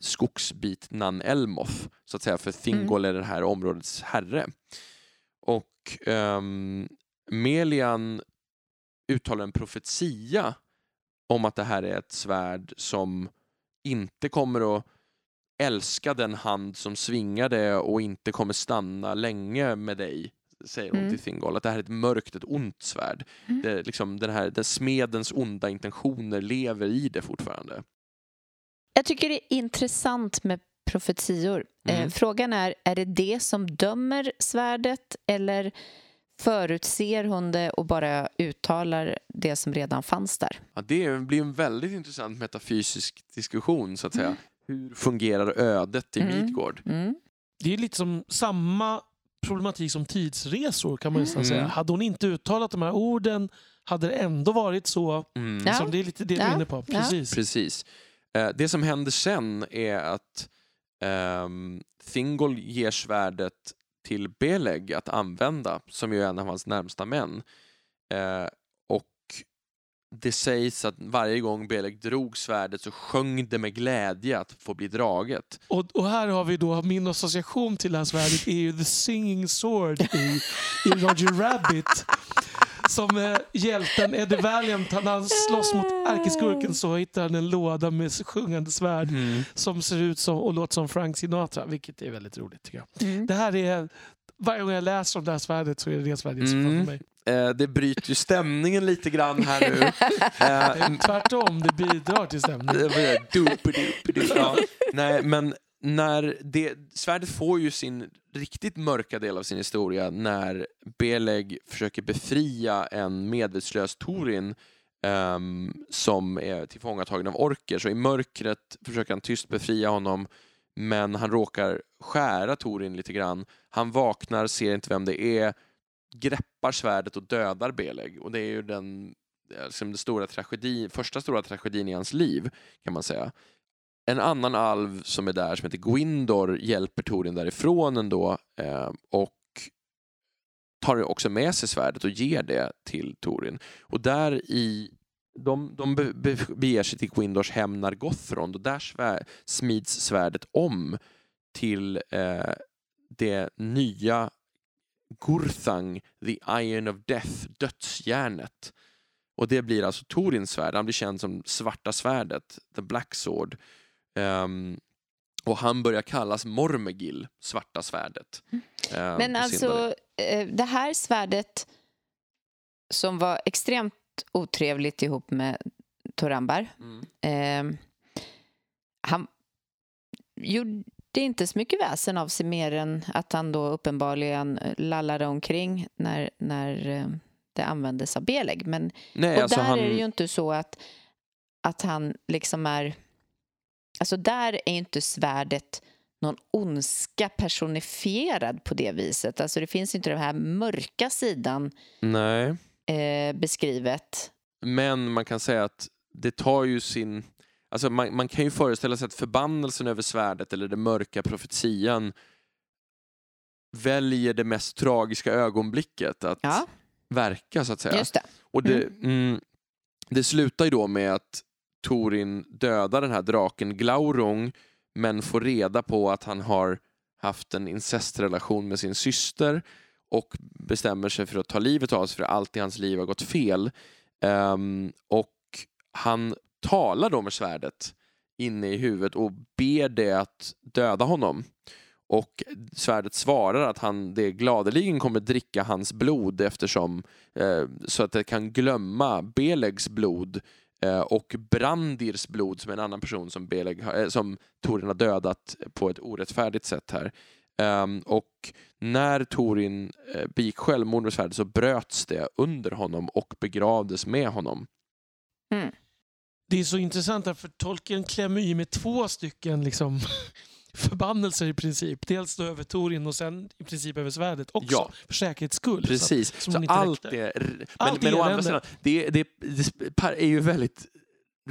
S1: skogsbit Nan Elmoth, så att säga, för Thingol är det här områdets herre. Och ehm, Melian uttalar en profetia om att det här är ett svärd som inte kommer att älska den hand som svingar det och inte kommer stanna länge med dig, säger hon
S3: Mm.
S1: till Thingol. Att det här är ett mörkt, ett ont svärd.
S3: Mm.
S1: Det, är liksom, den här, den smedens onda intentioner lever i det fortfarande.
S3: Jag tycker det är intressant med profetior.
S1: Mm.
S3: Eh, frågan är, är det det som dömer svärdet eller förutser hon det och bara uttalar det som redan fanns där?
S1: Ja, det blir en väldigt intressant metafysisk diskussion, så att säga.
S3: Mm.
S1: Hur fungerar ödet i
S3: Mm.
S1: Midgård?
S3: Mm.
S2: Det är lite som samma problematik som tidsresor kan man nästan
S1: Mm.
S2: säga. Hade hon inte uttalat de här orden hade det ändå varit så.
S1: Mm.
S3: Ja.
S2: Som det är lite det du är
S3: Ja.
S2: inne på.
S3: Ja.
S2: Precis.
S1: Precis. Eh, det som händer sen är att um, Thingol ger svärdet till Beleg att använda, som ju är en av hans närmsta män. Eh, och det sägs att varje gång Beleg drog svärdet så sjöng det med glädje att få bli draget.
S2: Och, och här har vi då min association till det här svärdet är ju The Singing Sword i, i Roger Rabbit. Som eh, hjälten Eddie Valiant, han- när han slåss mot ärkeskurken så hittar han en låda med sjungande svärd som ser ut som och låter som Frank Sinatra, vilket är väldigt roligt tycker jag.
S3: Mm.
S2: Det här är, varje gång jag läser om det här svärdet så är det det svärdet som
S1: Mm.
S2: framför mig.
S1: Eh, det bryter ju stämningen lite grann här nu. Eh,
S2: är Tvärtom, det bidrar till stämningen.
S1: Ja. Nej, men när det, svärdet får ju sin riktigt mörka del av sin historia när Beleg försöker befria en medvetslös Torin ehm, som är tillfångatagen av orker. Så i mörkret försöker han tyst befria honom men han råkar skära Torin lite grann. Han vaknar, ser inte vem det är, greppar svärdet och dödar Beleg. Och det är ju den, eh, liksom den stora tragedin, första stora tragedin i hans liv kan man säga. En annan alv som är där som heter Gwindor hjälper Torin därifrån ändå eh, och tar också med sig svärdet och ger det till Torin. Och där i de, de be, be, beger sig till Gwindors hem Nargothrond och där svär, smids svärdet om till eh, det nya Gurthang, the Iron of Death, dödsjärnet. Och det blir alltså Torins svärd, han blir känd som Svarta svärdet, the Black Sword. Ehm, och han börjar kallas Mormegil, Svarta svärdet.
S3: Mm. Men alltså, eh, det här svärdet som var extremt otrevligt ihop med Torambar.
S1: Mm.
S3: Eh, han gjorde inte så mycket väsen av sig mer än att han då uppenbarligen lallade omkring när, när eh, det användes av Beleg. Men,
S1: Nej,
S3: och
S1: alltså
S3: där
S1: han...
S3: är det ju inte så att, att han liksom är... Alltså där är inte svärdet någon ondska personifierad på det viset. Alltså det finns inte den här mörka sidan eh, beskrivet.
S1: Men man kan säga att det tar ju sin... Alltså man, man kan ju föreställa sig att förbannelsen över svärdet eller den mörka profetian väljer det mest tragiska ögonblicket att
S3: Ja,
S1: verka så att säga.
S3: just det.
S1: Och det, mm, det slutar ju då med att Torin dödar den här draken Glaurung men får reda på att han har haft en incestrelation med sin syster och bestämmer sig för att ta livet av sig för allt i hans liv har gått fel. Ehm, och han talar då med svärdet inne i huvudet och ber det att döda honom. Och svärdet svarar att han det gladeligen kommer dricka hans blod eftersom eh, så att det kan glömma Belegs blod eh, och Brandirs blod som är en annan person som, Beleg, eh, som Torin har dödat på ett orättfärdigt sätt här. Um, och när Torin eh, begick självmord med svärdet så bröts det under honom och begravdes med honom. Mm.
S2: Det är så intressant här, för Tolkien klämmer i med två stycken liksom, förbannelser i princip. Dels då över Torin och sen i princip över svärdet också.
S1: Ja.
S2: För säkerhets skull. Så,
S1: Precis, så
S2: inte
S1: allt
S2: räckte.
S1: är... Men,
S2: Allt
S1: men å andra sidan, det, det, det är ju väldigt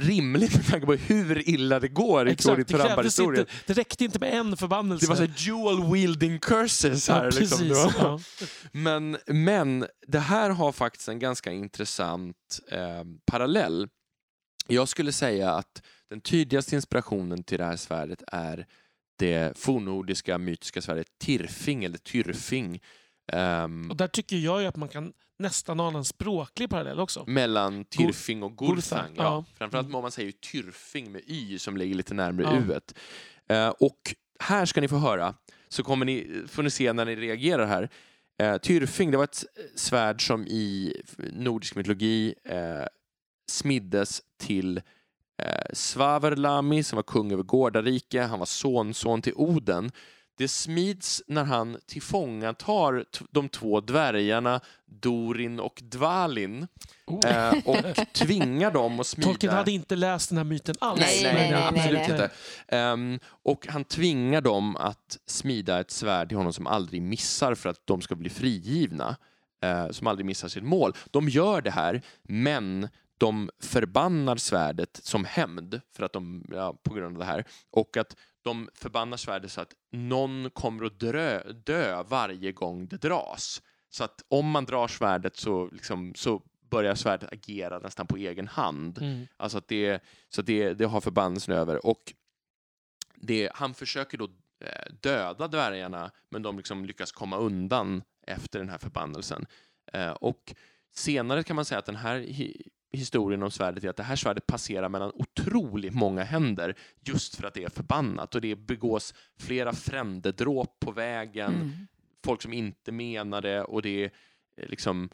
S1: rimligt med tanke på hur illa det går i Torit
S2: det, krävdes
S1: Rambar-historien.
S2: inte, det räckte inte med en förbannelse.
S1: Det var så dual wielding curses här.
S2: ja,
S1: liksom.
S2: precis.
S1: Det var-
S2: Ja.
S1: Men, men det här har faktiskt en ganska intressant eh, parallell. Jag skulle säga att den tydligaste inspirationen till det här svärdet är det fornnordiska mytiska svärdet Tirfing eller Tyrfing. ehm,
S2: Och där tycker jag ju att man kan nästan ana en språklig parallell också.
S1: mellan Tyrfing och. Gurthang, Ja.
S2: ja.
S1: Framförallt
S2: Mm.
S1: om man säger Tyrfing med Y som ligger lite närmare
S2: Ja.
S1: U. Eh, och här ska ni få höra, så kommer ni, får ni se när ni reagerar här. Eh, Tyrfing, det var ett svärd som i nordisk mytologi eh, smiddes till eh, Svaverlami som var kung över Gårdarike. Han var sonson till Oden. Det smids när han tillfångatar de två dvärgarna Dorin och Dvalin
S2: Oh.
S1: eh, och tvingar dem att smida...
S2: Tolkien hade inte läst den här myten alls.
S3: Nej,
S1: Nej,
S3: nej,
S1: nej, absolut
S3: nej.
S1: inte. Ehm, och han tvingar dem att smida ett svärd till honom som aldrig missar för att de ska bli frigivna. eh, som aldrig missar sitt mål. De gör det här, men de förbannar svärdet som hämnd för att de, ja, på grund av det här. Och att de förbannar svärdet så att någon kommer att dö, dö varje gång det dras. Så att om man drar svärdet så, liksom, så börjar svärdet agera nästan på egen hand.
S2: Mm.
S1: Alltså att det, så att det, det har förbannelsen över. Och det, han försöker då eh, döda dvärgarna men de liksom lyckas komma undan efter den här förbannelsen. Eh, och senare kan man säga att den här historien om svärdet är att det här svärdet passerar mellan otroligt många händer just för att det är förbannat och det begås flera frändedråp på vägen
S3: Mm.
S1: folk som inte menar det och det är eh, liksom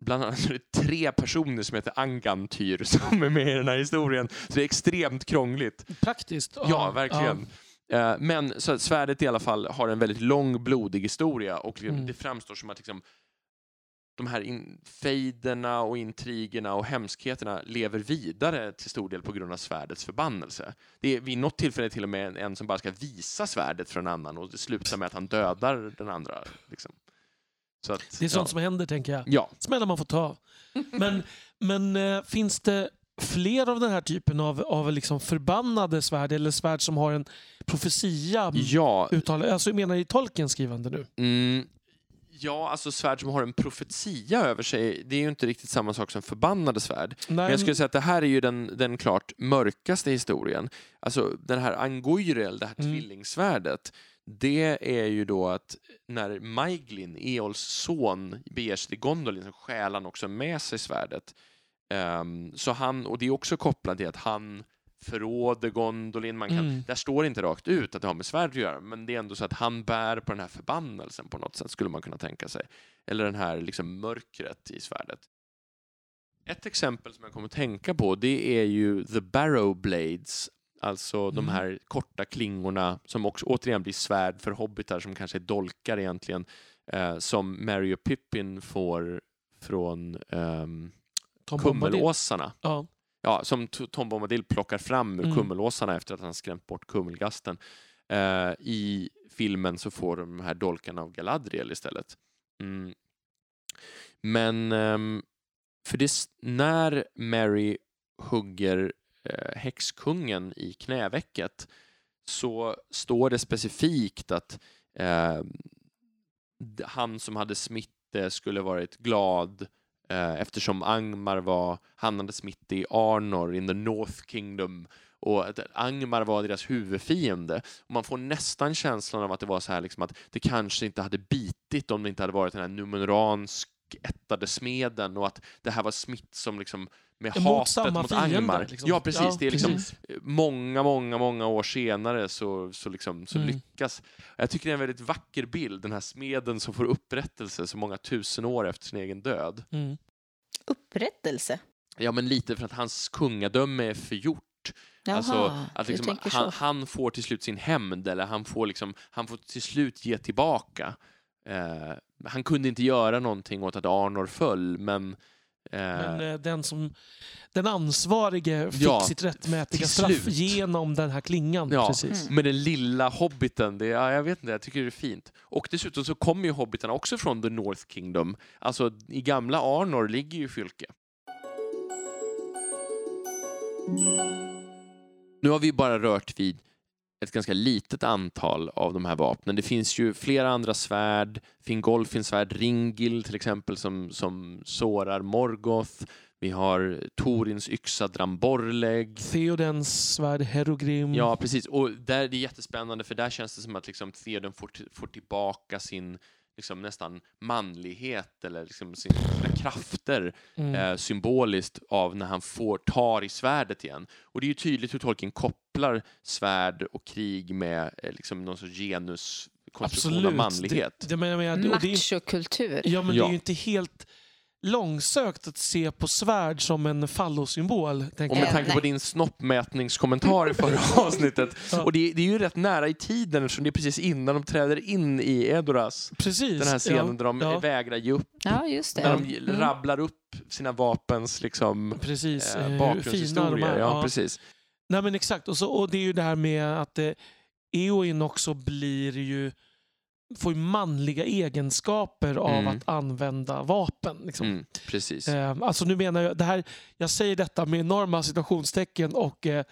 S1: Bland annat så är det tre personer som heter Angantyr som är med i den här historien. Så det är extremt krångligt.
S2: Praktiskt.
S1: Ja, verkligen. Eh, Men så svärdet i alla fall har en väldigt lång blodig historia och liksom,
S2: Mm.
S1: det framstår som att liksom, de här in- fejderna och intrigerna och hemskheterna lever vidare till stor del på grund av svärdets förbannelse. Det är vid något tillfälle till och med en, en som bara ska visa svärdet för en annan och det slutar med att han dödar den andra. Liksom. Att,
S2: Det är sånt
S1: ja.
S2: som händer, tänker jag.
S1: Ja,
S2: Smällar man får ta. Men, men eh, finns det fler av den här typen av, av liksom förbannade svärd eller svärd som har en profetia
S1: ja,
S2: uttalad? Alltså jag menar i Tolkiens skrivande nu.
S1: Mm, ja, alltså svärd som har en profetia över sig, det är ju inte riktigt samma sak som förbannade svärd.
S2: Nej,
S1: Men jag skulle säga att det här är ju den, den klart mörkaste historien. Alltså den här Angoyrel, det här
S2: Mm.
S1: tvillingsvärdet, det är ju då att när Maiglin, Eols son, beger sig till Gondolin så stjäl han också med sig svärdet. Ehm, så han, och det är också kopplat till att han förråder Gondolin. Man kan,
S2: Mm.
S1: Där står inte rakt ut att det har med svärd att göra, men det är ändå så att han bär på den här förbannelsen på något sätt, skulle man kunna tänka sig. Eller den här liksom mörkret i svärdet. Ett exempel som jag kommer att tänka på, det är ju The Barrow Blades, alltså de
S2: Mm.
S1: här korta klingorna som också återigen blir svärd för hobbitar som kanske är dolkar egentligen, eh, som Mary och Pippin får från
S2: Bombadil.
S1: kummelåsarna.
S2: Ja.
S1: Ja, som Tom Bombadil plockar fram ur
S2: Mm.
S1: kummelåsarna efter att han skrämt bort kummelgasten. Eh, I filmen så får de här dolkarna av Galadriel istället. Mm. Men ehm, för det, när Mary hugger eh, häxkungen i knävecket så står det specifikt att eh, han som hade smitte skulle varit glad eh, eftersom Angmar var, hamnades mitt i Arnor in the North Kingdom och att Angmar var deras huvudfiende. Och man får nästan känslan av att det var så här liksom att det kanske inte hade bitit om det inte hade varit den här numeransk ättade smeden och att det här var smitt som liksom med
S2: Mot
S1: hatet
S2: samma
S1: mot
S2: fiende,
S1: Angmar.
S2: liksom.
S1: Ja, precis.
S2: Ja,
S1: det är liksom
S2: precis.
S1: många, många, många år senare så, så, liksom, så
S2: Mm.
S1: lyckas. Jag tycker det är en väldigt vacker bild, den här smeden som får upprättelse så många tusen år efter sin egen död.
S2: Mm.
S3: Upprättelse?
S1: Ja, men lite för att hans kungadöme är förgjort.
S3: Jaha,
S1: Alltså, att liksom, han, han får till slut sin hämnd, eller han får, liksom, han får till slut ge tillbaka. Eh, han kunde inte göra någonting åt att Arnor föll, men... Eh,
S2: Men eh, den, som, den ansvarige fick
S1: Ja,
S2: sitt rättmätiga straff
S1: slut.
S2: genom den här klingan.
S1: Ja.
S2: Precis.
S3: Mm.
S1: Men den lilla hobbiten, det, ja, jag vet inte, jag tycker det är fint. Och dessutom så kommer ju hobbitarna också från the North Kingdom. Alltså i gamla Arnor ligger ju Fylke. Nu har vi bara rört vid ett ganska litet antal av de här vapnen. Det finns ju flera andra svärd. Fingolfins svärd Ringil till exempel som, som sårar Morgoth. Vi har Torins yxa Dramborleg.
S2: Theodens svärd Herogrim.
S1: Ja, precis. Och där är det jättespännande för där känns det som att liksom Theoden får, får tillbaka sin liksom nästan manlighet eller liksom sin, sina krafter
S2: Mm.
S1: eh, symboliskt av när han får tar i svärdet igen. Och det är ju tydligt hur Tolkien kopplar svärd och krig med eh, liksom någon sorts genuskonstruktion av
S2: Absolut.
S1: manlighet.
S2: Det, det, men, jag menar, och det, är-
S3: Machokultur.
S2: ja, men det är ju inte helt långsökt att se på svärd som en fallosymbol. tänker
S1: Och med
S2: jag.
S1: Tanke på din snoppmätningskommentar i förra avsnittet. Och det, det är ju rätt nära i tiden eftersom det är precis innan de träder in i Edoras.
S2: Precis.
S1: Den här scenen
S2: ja,
S1: där de
S2: ja,
S1: vägrar ge upp
S3: Ja, just det.
S1: När
S3: Mm.
S1: de rabblar upp sina vapens liksom,
S2: Precis.
S1: eh,
S2: eh, hur fina de
S1: bakgrundshistorier.
S2: är.
S1: Ja, precis.
S2: Nej men exakt. Och, så, och det är ju det här med att eh, Eowyn också blir ju får ju manliga egenskaper av
S1: Mm.
S2: att använda vapen. Liksom.
S1: Mm, precis.
S2: Eh, alltså nu menar jag, det här, jag säger detta med enorma citationstecken och eh,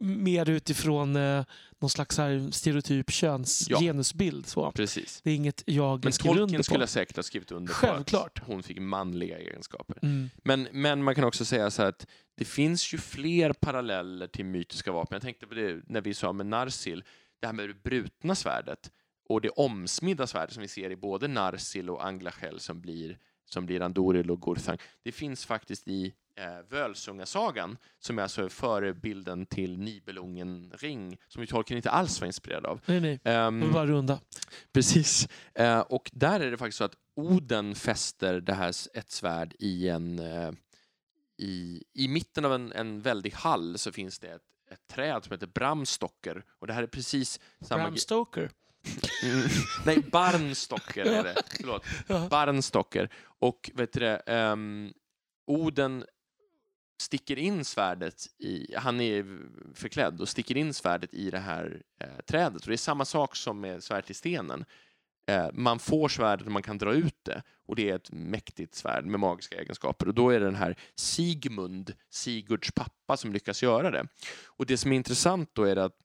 S2: mer utifrån eh, någon slags här stereotyp köns
S1: Ja.
S2: genusbild. Så.
S1: precis.
S2: Det är inget jag
S1: Men
S2: skriver under
S1: Tolkien
S2: på.
S1: skulle säkert ha skrivit under på
S2: Självklart.
S1: att hon fick manliga egenskaper.
S2: Mm.
S1: Men, men man kan också säga så här att det finns ju fler paralleller till mytiska vapen. Jag tänkte på det när vi sa med Narsil, det här med det brutna svärdet och det omsmidda svärdet som vi ser i både Narsil och Anglachel som blir, som blir Andoril och Gurthang. Det finns faktiskt i eh, Völsungasagan som är alltså förebilden till Nibelungen ring som ju Tolkien inte alls var inspirerad av.
S2: Nej, nej. Jag vill bara runda.
S1: Precis. Eh, och där är det faktiskt så att Oden fäster det här ett svärd i en... Eh, i, I mitten av en, en väldig hall så finns det ett, ett träd som heter Bramstocker. Och det här är precis samma...
S2: Bram
S1: grej-
S2: Stoker.
S1: Mm, nej, Barnstocker är det. Förlåt. Barnstocker. Och vet du det, ehm, Oden sticker in svärdet i, han är förklädd och sticker in svärdet i det här eh, trädet. Och det är samma sak som med svärdet i stenen. Eh, man får svärdet och man kan dra ut det och det är ett mäktigt svärd med magiska egenskaper. Och då är det den här Sigmund, Sigurds pappa, som lyckas göra det. Och det som är intressant då är att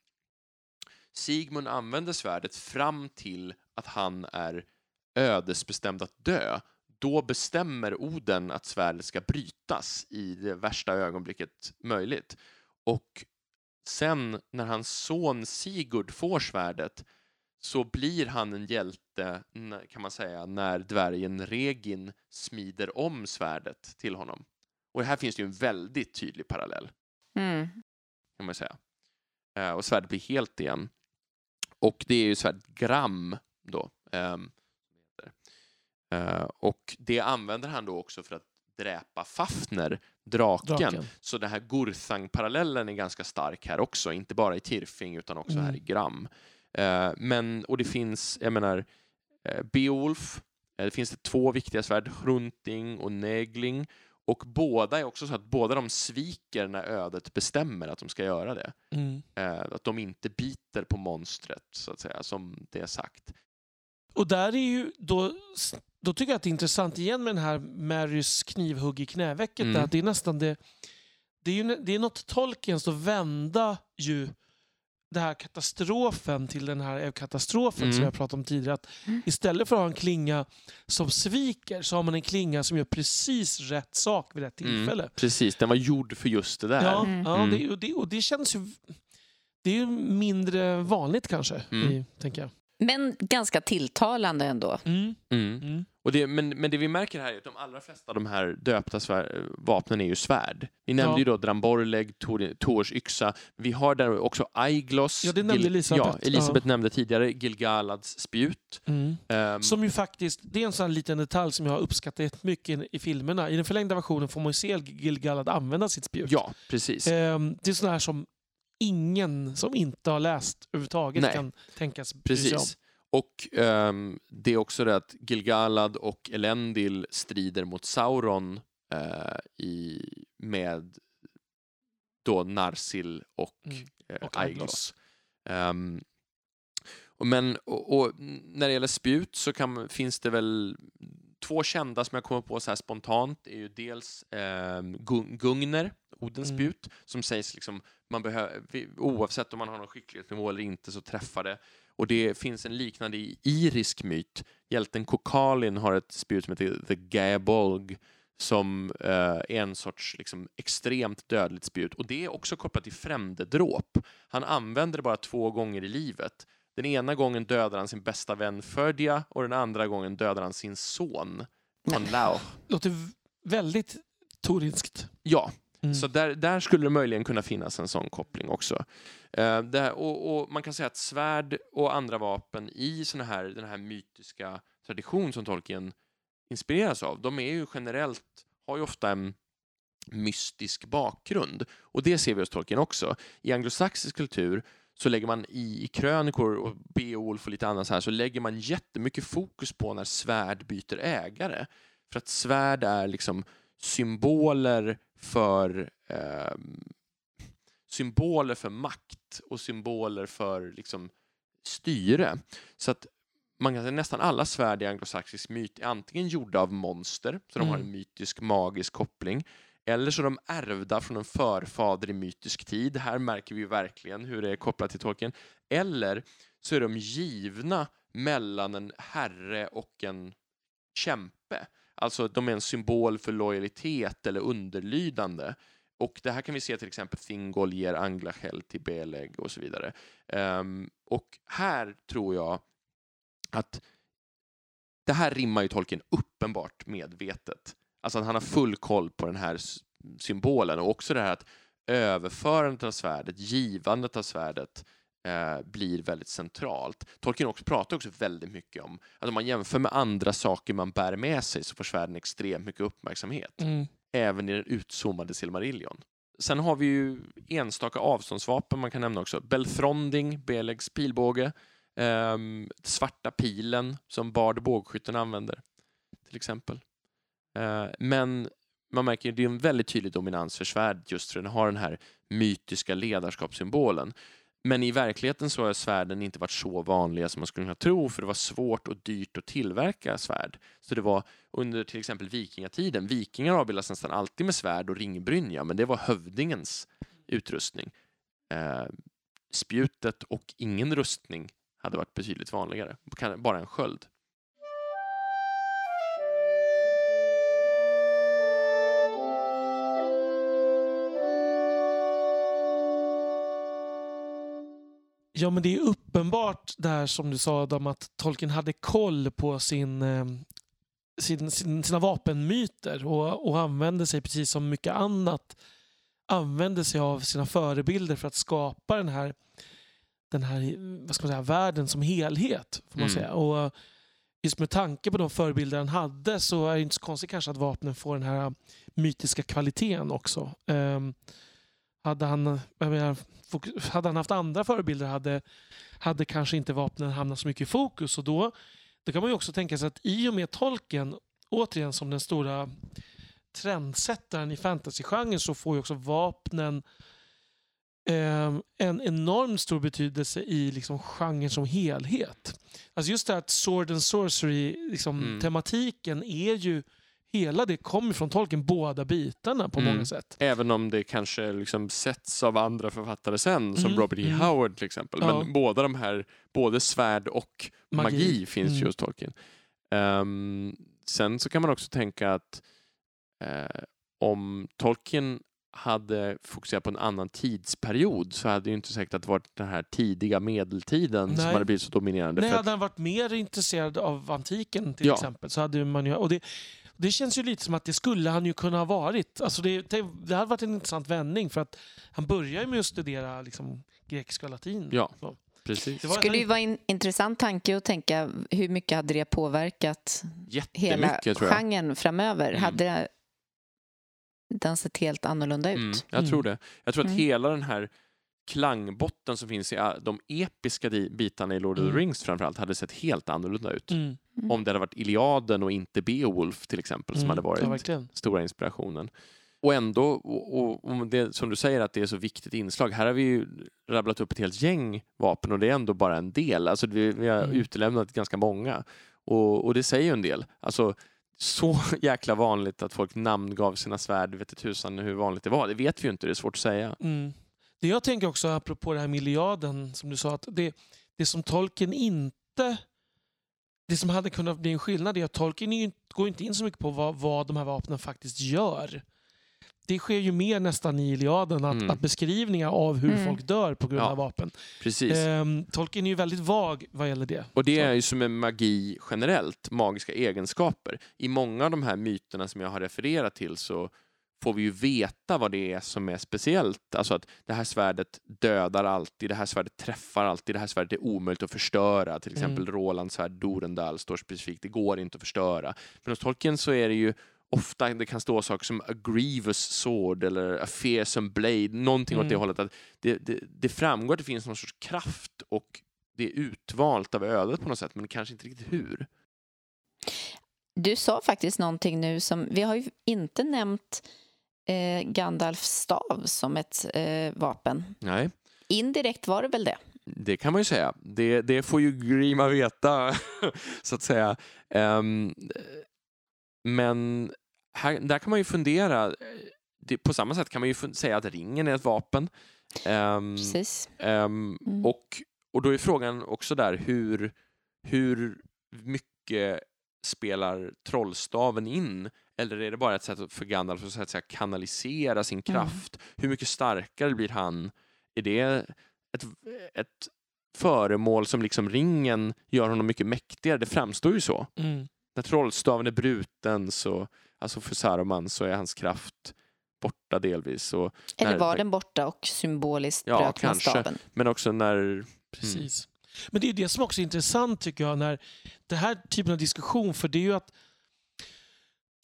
S1: Sigmund använder svärdet fram till att han är ödesbestämd att dö. Då bestämmer Oden att svärdet ska brytas i det värsta ögonblicket möjligt. Och sen när hans son Sigurd får svärdet så blir han en hjälte, kan man säga, när dvärgen Regin smider om svärdet till honom. Och här finns det ju en väldigt tydlig parallell
S3: Mm.
S1: kan man säga. Eh, och svärdet blir helt igen. Och det är ju svärdet Gram då. ehm. Eh, och det använder han då också för att dräpa Fafner, draken.
S2: Draken.
S1: Så den här Gurthang-parallellen är ganska stark här också, inte bara i Tirfing utan också här
S2: Mm.
S1: i Gram. Eh, men, och det finns, jag menar, eh, Beowulf Det finns det två viktiga svärd, Hrunting och Negling. Och båda är också så att båda de sviker när ödet bestämmer att de ska göra det.
S2: Mm.
S1: Eh, att de inte biter på monstret, så att säga, som det är sagt.
S2: Och där är ju då, då tycker jag att det är intressant igen med den här Marys knivhugg i knävecket.
S1: Mm.
S2: Där, det är nästan det, det är ju det är något Tolkiens att vända ju det här katastrofen till den här katastrofen
S1: Mm.
S2: som jag pratade om tidigare. Att
S3: Mm.
S2: Istället för att ha en klinga som sviker så har man en klinga som gör precis rätt sak vid rätt tillfälle.
S1: Precis, den var gjord för just det där.
S2: Ja,
S3: Mm.
S2: ja
S1: Mm.
S2: det, och, det, och det känns ju... Det är ju mindre vanligt kanske,
S1: Mm.
S2: i, tänker jag.
S3: Men ganska tilltalande ändå.
S2: Mm.
S1: Mm. Och det, men, men det vi märker här är att de allra flesta av de här döpta svär, vapnen är ju svärd. Vi nämnde
S2: Ja.
S1: ju då Dramborleg, Tor- Tors yxa. Vi har där också Aiglos.
S2: Ja, det nämnde Elisabeth.
S1: Ja, Elisabeth nämnde tidigare Gilgalads spjut.
S2: Mm.
S1: Ehm,
S2: Som ju faktiskt, det är en sån liten detalj som jag har uppskattat jättemycket i, i filmerna. I den förlängda versionen får man ju se Gil-galad använda sitt spjut.
S1: ja, precis.
S2: Ehm, det är sån här som ingen som inte har läst överhuvudtaget
S1: Nej.
S2: kan tänkas bry sig om.
S1: Och ehm, det är också det att Gilgalad och Elendil strider mot Sauron eh, i, med då Narsil och,
S2: Mm.
S1: eh,
S2: Och
S1: Aiglos.
S2: Aiglos.
S1: Ehm, och men och, och när det gäller spjut så kan, finns det väl två kända som jag kommer på så här spontant. Är ju dels Gung- Gungner, Odens
S2: Mm.
S1: spjut, som sägs liksom man behöver, oavsett om man har någon skicklighetsnivå eller inte så träffar det. Och det finns en liknande irisk myt. Hjälten Kokalin har ett spjut som heter The Gaebolg som eh, är en sorts liksom, extremt dödligt spjut. Och det är också kopplat till främdedråp. Han använder det bara två gånger i livet. Den ena gången dödar han sin bästa vän Födia och den andra gången dödar han sin son Lauch.
S2: Låter väldigt torinskt.
S1: Ja,
S2: Mm.
S1: så där, där skulle det möjligen kunna finnas en sån koppling också. Eh, det här, och, och man kan säga att svärd och andra vapen i såna här, den här mytiska tradition som Tolkien inspireras av, de är ju generellt, har ju ofta en mystisk bakgrund. Och det ser vi hos Tolkien också. I anglosaxisk kultur så lägger man i, i krönikor och Beowulf och lite annat så här så lägger man jättemycket fokus på när svärd byter ägare. För att svärd är liksom symboler för eh, symboler för makt och symboler för liksom, styre. Så att man kan säga nästan alla svärd i anglosaxisk myt är antingen gjorda av monster, så de har
S2: Mm.
S1: en mytisk magisk koppling, eller så är de ärvda från en förfader i mytisk tid. Här märker vi verkligen hur det är kopplat till Tolkien. Eller så är de givna mellan en herre och en kämpe. Alltså de är en symbol för lojalitet eller underlydande. Och det här kan vi se till exempel Thingol ger Anglachel till Beleg och så vidare. Um, och här tror jag att det här rimmar ju Tolkien uppenbart medvetet. Alltså att han har full koll på den här symbolen och också det här att överförandet av svärdet, givandet av svärdet eh, blir väldigt centralt. Tolkien också pratar också väldigt mycket om att om man jämför med andra saker man bär med sig så får svärden extremt mycket uppmärksamhet
S2: Mm.
S1: även i den utzoomade Silmarillion. Sen har vi ju enstaka avståndsvapen man kan nämna också. Belthronding, Belegs pilbåge, ehm, svarta pilen som Bard bågskytten använder till exempel. Eh, men man märker att det är en väldigt tydlig dominans för svärd just för den har den här mytiska ledarskapssymbolen. Men i verkligheten så har svärden inte varit så vanliga som man skulle kunna tro för det var svårt och dyrt att tillverka svärd. Så det var under till exempel vikingatiden. Vikingar avbildas nästan alltid med svärd och ringbrynja, men det var hövdingens utrustning. Eh, spjutet och ingen rustning hade varit betydligt vanligare. Bara en sköld.
S2: Ja, men det är uppenbart där som du sa Adam, att Tolkien hade koll på sin, eh, sin, sin, sina vapenmyter och, och använde sig, precis som mycket annat, använde sig av sina förebilder för att skapa den här, den här vad ska man säga, världen som helhet. Får man
S1: Mm.
S2: säga. Och just med tanke på de förebilder han hade så är det inte så konstigt kanske att vapnen får den här mytiska kvaliteten också. Ehm, hade han, menar, hade han haft andra förebilder hade, hade kanske inte vapnen hamnat så mycket i fokus. Och då, Då kan man ju också tänka sig att i och med tolken, återigen som den stora trendsättaren i fantasygenren så får ju också vapnen eh, en enormt stor betydelse i liksom genren som helhet. Alltså just det här att sword and sorcery, liksom,
S1: Mm.
S2: tematiken är ju Hela det kommer från tolken, båda bitarna på
S1: Mm.
S2: många sätt.
S1: Även om det kanske liksom sätts av andra författare sen, som
S2: Mm,
S1: Robert E.
S2: mm.
S1: Howard till exempel.
S2: Ja.
S1: Men båda de här, både svärd och magi,
S2: Magi.
S1: finns ju
S2: Mm.
S1: hos Tolkien. Ehm, sen så kan man också tänka att eh, om Tolkien hade fokuserat på en annan tidsperiod så hade det ju inte säkert att det varit den här tidiga medeltiden som
S2: Nej.
S1: hade blivit så dominerande.
S2: Nej,
S1: för att,
S2: hade han varit mer intresserad av antiken till
S1: Ja.
S2: exempel så hade man ju... Och det, det känns ju lite som att det skulle han ju kunna ha varit. Alltså det, det, hade varit en intressant vändning för att han börjar ju med att studera liksom, grekiska och latin.
S1: Ja.
S2: Så.
S1: precis.
S2: Det
S3: skulle ju vara en intressant tanke att tänka hur mycket hade det påverkat hela genren framöver?
S1: Mm.
S3: Hade den sett helt annorlunda ut?
S1: Mm, jag
S2: Mm.
S1: tror det. Jag tror att
S3: Mm.
S1: hela den här klangbotten som finns i a- de episka bitarna i Lord of
S2: Mm.
S1: the Rings framförallt hade sett helt annorlunda ut.
S2: Mm.
S1: Om det hade varit Iliaden och inte Beowulf till exempel som
S2: mm,
S1: hade varit
S2: Ja,
S1: stora inspirationen. Och ändå, och, och det, som du säger att det är så viktigt inslag. Här har vi ju rabblat upp ett helt gäng vapen och det är ändå bara en del. Alltså vi, vi har
S2: Mm.
S1: utelämnat ganska många. Och, och det säger ju en del. Alltså så jäkla vanligt att folk namngav sina svärd, vet inte tusan hur vanligt det var. Det vet vi ju inte, det är svårt att säga.
S2: Mm. Det jag tänker också apropå det här miljarden som du sa att det, det som tolken inte det som hade kunnat bli en skillnad är att Tolkien går inte in så mycket på vad, vad de här vapnen faktiskt gör. Det sker ju mer nästan i Iliaden att,
S1: Mm.
S2: att beskrivningar av hur
S3: Mm.
S2: folk dör på grund
S1: Ja,
S2: av vapen.
S1: Precis.
S2: Ehm, Tolkien är ju väldigt vag vad gäller det.
S1: Och det
S2: Så.
S1: är ju som med magi generellt, magiska egenskaper. I många av de här myterna som jag har refererat till så får vi ju veta vad det är som är speciellt. Alltså att det här svärdet dödar alltid, det här svärdet träffar alltid, det här svärdet är omöjligt att förstöra. Till exempel
S2: Mm.
S1: Rolands svärd Dorendal står specifikt, det går inte att förstöra. Men hos Tolkien så är det ju ofta, det kan stå saker som a grievous sword eller a fearsome blade, någonting åt det
S2: Mm.
S1: hållet. Att det, det, det framgår att det finns någon sorts kraft och det är utvalt av ödet på något sätt, men kanske inte riktigt hur.
S3: Du sa faktiskt någonting nu som... Vi har ju inte nämnt eh, Gandalfs stav som ett eh, vapen.
S1: Nej,
S3: Indirekt var det väl det?
S1: det kan man ju säga. Det, det får ju Grima veta, så att säga. Ehm, men här, där kan man ju fundera. Det, på samma sätt kan man ju säga att ringen är ett vapen. Ehm,
S3: Precis.
S1: Ehm,
S3: Mm.
S1: och, och då är frågan också där hur, hur mycket spelar trollstaven in? Eller är det bara ett sätt för Gandalf att så att säga, kanalisera sin kraft? Hur mycket starkare blir han? Är det ett, ett föremål som liksom ringen gör honom mycket mäktigare? Det framstår ju så.
S2: Mm.
S1: När trollstaven är bruten, så, alltså för Saruman, så är hans kraft borta delvis. Och,
S3: Eller
S1: när-
S3: var den borta och symboliskt
S1: Ja,
S3: bröt man
S1: kanske.
S3: staven?
S1: men också när
S2: Precis. Men det är det som också är intressant tycker jag, när det här typen av diskussion, för det är ju att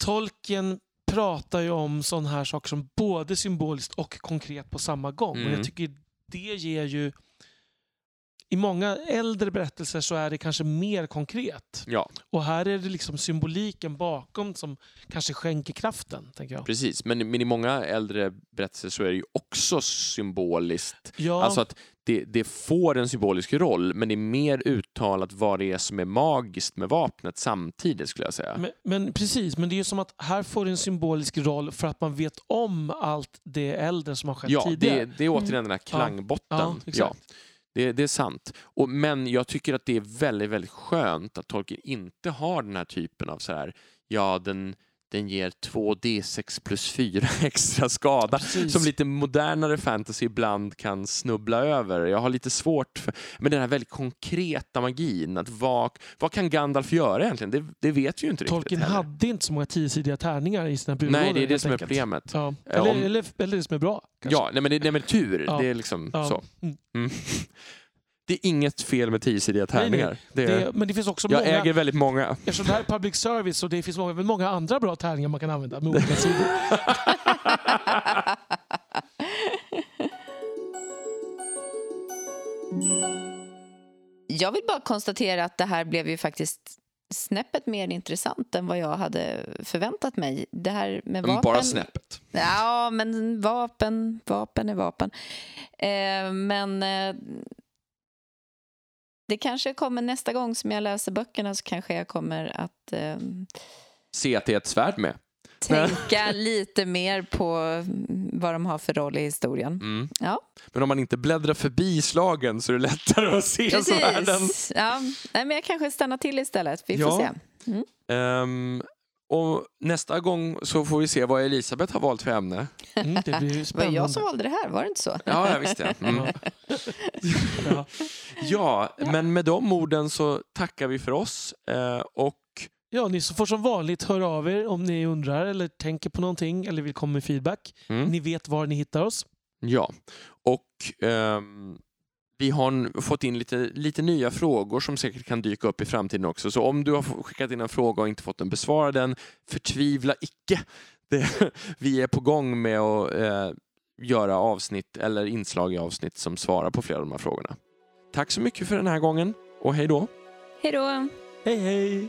S2: Tolkien pratar ju om sådana här saker som både symboliskt och konkret på samma gång. Och
S1: Mm.
S2: jag tycker det ger ju... I många äldre berättelser så är det kanske mer konkret.
S1: Ja,
S2: Och här är det liksom symboliken bakom som kanske skänker kraften, tänker jag.
S1: precis. Men, men i många äldre berättelser så är det ju också symboliskt.
S2: Ja,
S1: Alltså att det, det får en symbolisk roll, men det är mer uttalat vad det är som är magiskt med vapnet samtidigt, skulle jag säga.
S2: men, men precis, men det är ju som att här får det en symbolisk roll för att man vet om allt det äldre som har skett
S1: Ja,
S2: tidigare.
S1: det, det är återigen den här klangbotten.
S2: Ja, exakt
S1: det, det är sant. Och, men jag tycker att det är väldigt, väldigt skönt att Tolkien inte har den här typen av så här, ja, den, den ger 2D6 plus 4 extra skada.
S2: Precis.
S1: Som lite modernare fantasy ibland kan snubbla över. Jag har lite svårt för... Men den här väldigt konkreta magin. Att vad, vad kan Gandalf göra egentligen? Det, det vet vi ju inte
S2: Tolkien
S1: riktigt. heller.
S2: hade inte så många tiosidiga tärningar i sina budlådor.
S1: Nej, det är det som är
S2: enkelt.
S1: problemet.
S2: Ja.
S1: Eh,
S2: Eller,
S1: om-
S2: eller, eller det som är bra. kanske.
S1: Ja, nej men, det, nej men tur.
S2: Ja.
S1: Det är liksom
S2: Ja.
S1: så.
S2: Mm.
S1: Det är inget fel med tiosidiga
S2: Nej, nej.
S1: tärningar. Det är,
S2: Det, men det finns också
S1: jag
S2: många...
S1: äger väldigt många.
S2: Eftersom det här är public service och det finns många, många andra bra tärningar man kan använda med olika sidor.
S3: Jag vill bara konstatera att det här blev ju faktiskt snäppet mer intressant än vad jag hade förväntat mig. Det här med
S1: Men
S3: vapen...
S1: bara snäppet.
S3: Ja, men vapen, vapen är vapen. Eh, men eh, det kanske kommer nästa gång som jag läser böckerna så kanske jag kommer att eh,
S1: Se att det är ett svärd med.
S3: tänka lite mer på vad de har för roll i historien.
S1: Mm.
S3: Ja,
S1: Men om man inte bläddrar förbi slagen så är det lättare att se svärden.
S3: precis. Ja, nej, men jag kanske stannar till istället. Vi får
S1: Ja.
S3: se.
S1: Ehm, och nästa gång så får vi se vad Elisabeth har valt för ämne.
S2: Mm, det blir
S3: Det var
S2: spännande.
S3: jag som valde det här, var det inte så?
S1: Ja, jag visste det. Mm.
S2: Ja.
S1: Ja, men med de orden så tackar vi för oss. Eh, och
S2: Ja, ni får som vanligt höra av er om ni undrar eller tänker på någonting eller vill komma med feedback.
S1: mm,
S2: Ni vet var ni hittar oss.
S1: ja, och ehm, vi har fått in lite, lite nya frågor som säkert kan dyka upp i framtiden också. Så om du har skickat in en fråga och inte fått den besvarad den, förtvivla icke. Det, vi är på gång med att eh, göra avsnitt eller inslag i avsnitt som svarar på flera av de här frågorna. Tack så mycket för den här gången och hej då!
S3: Hej då!
S2: Hej hej!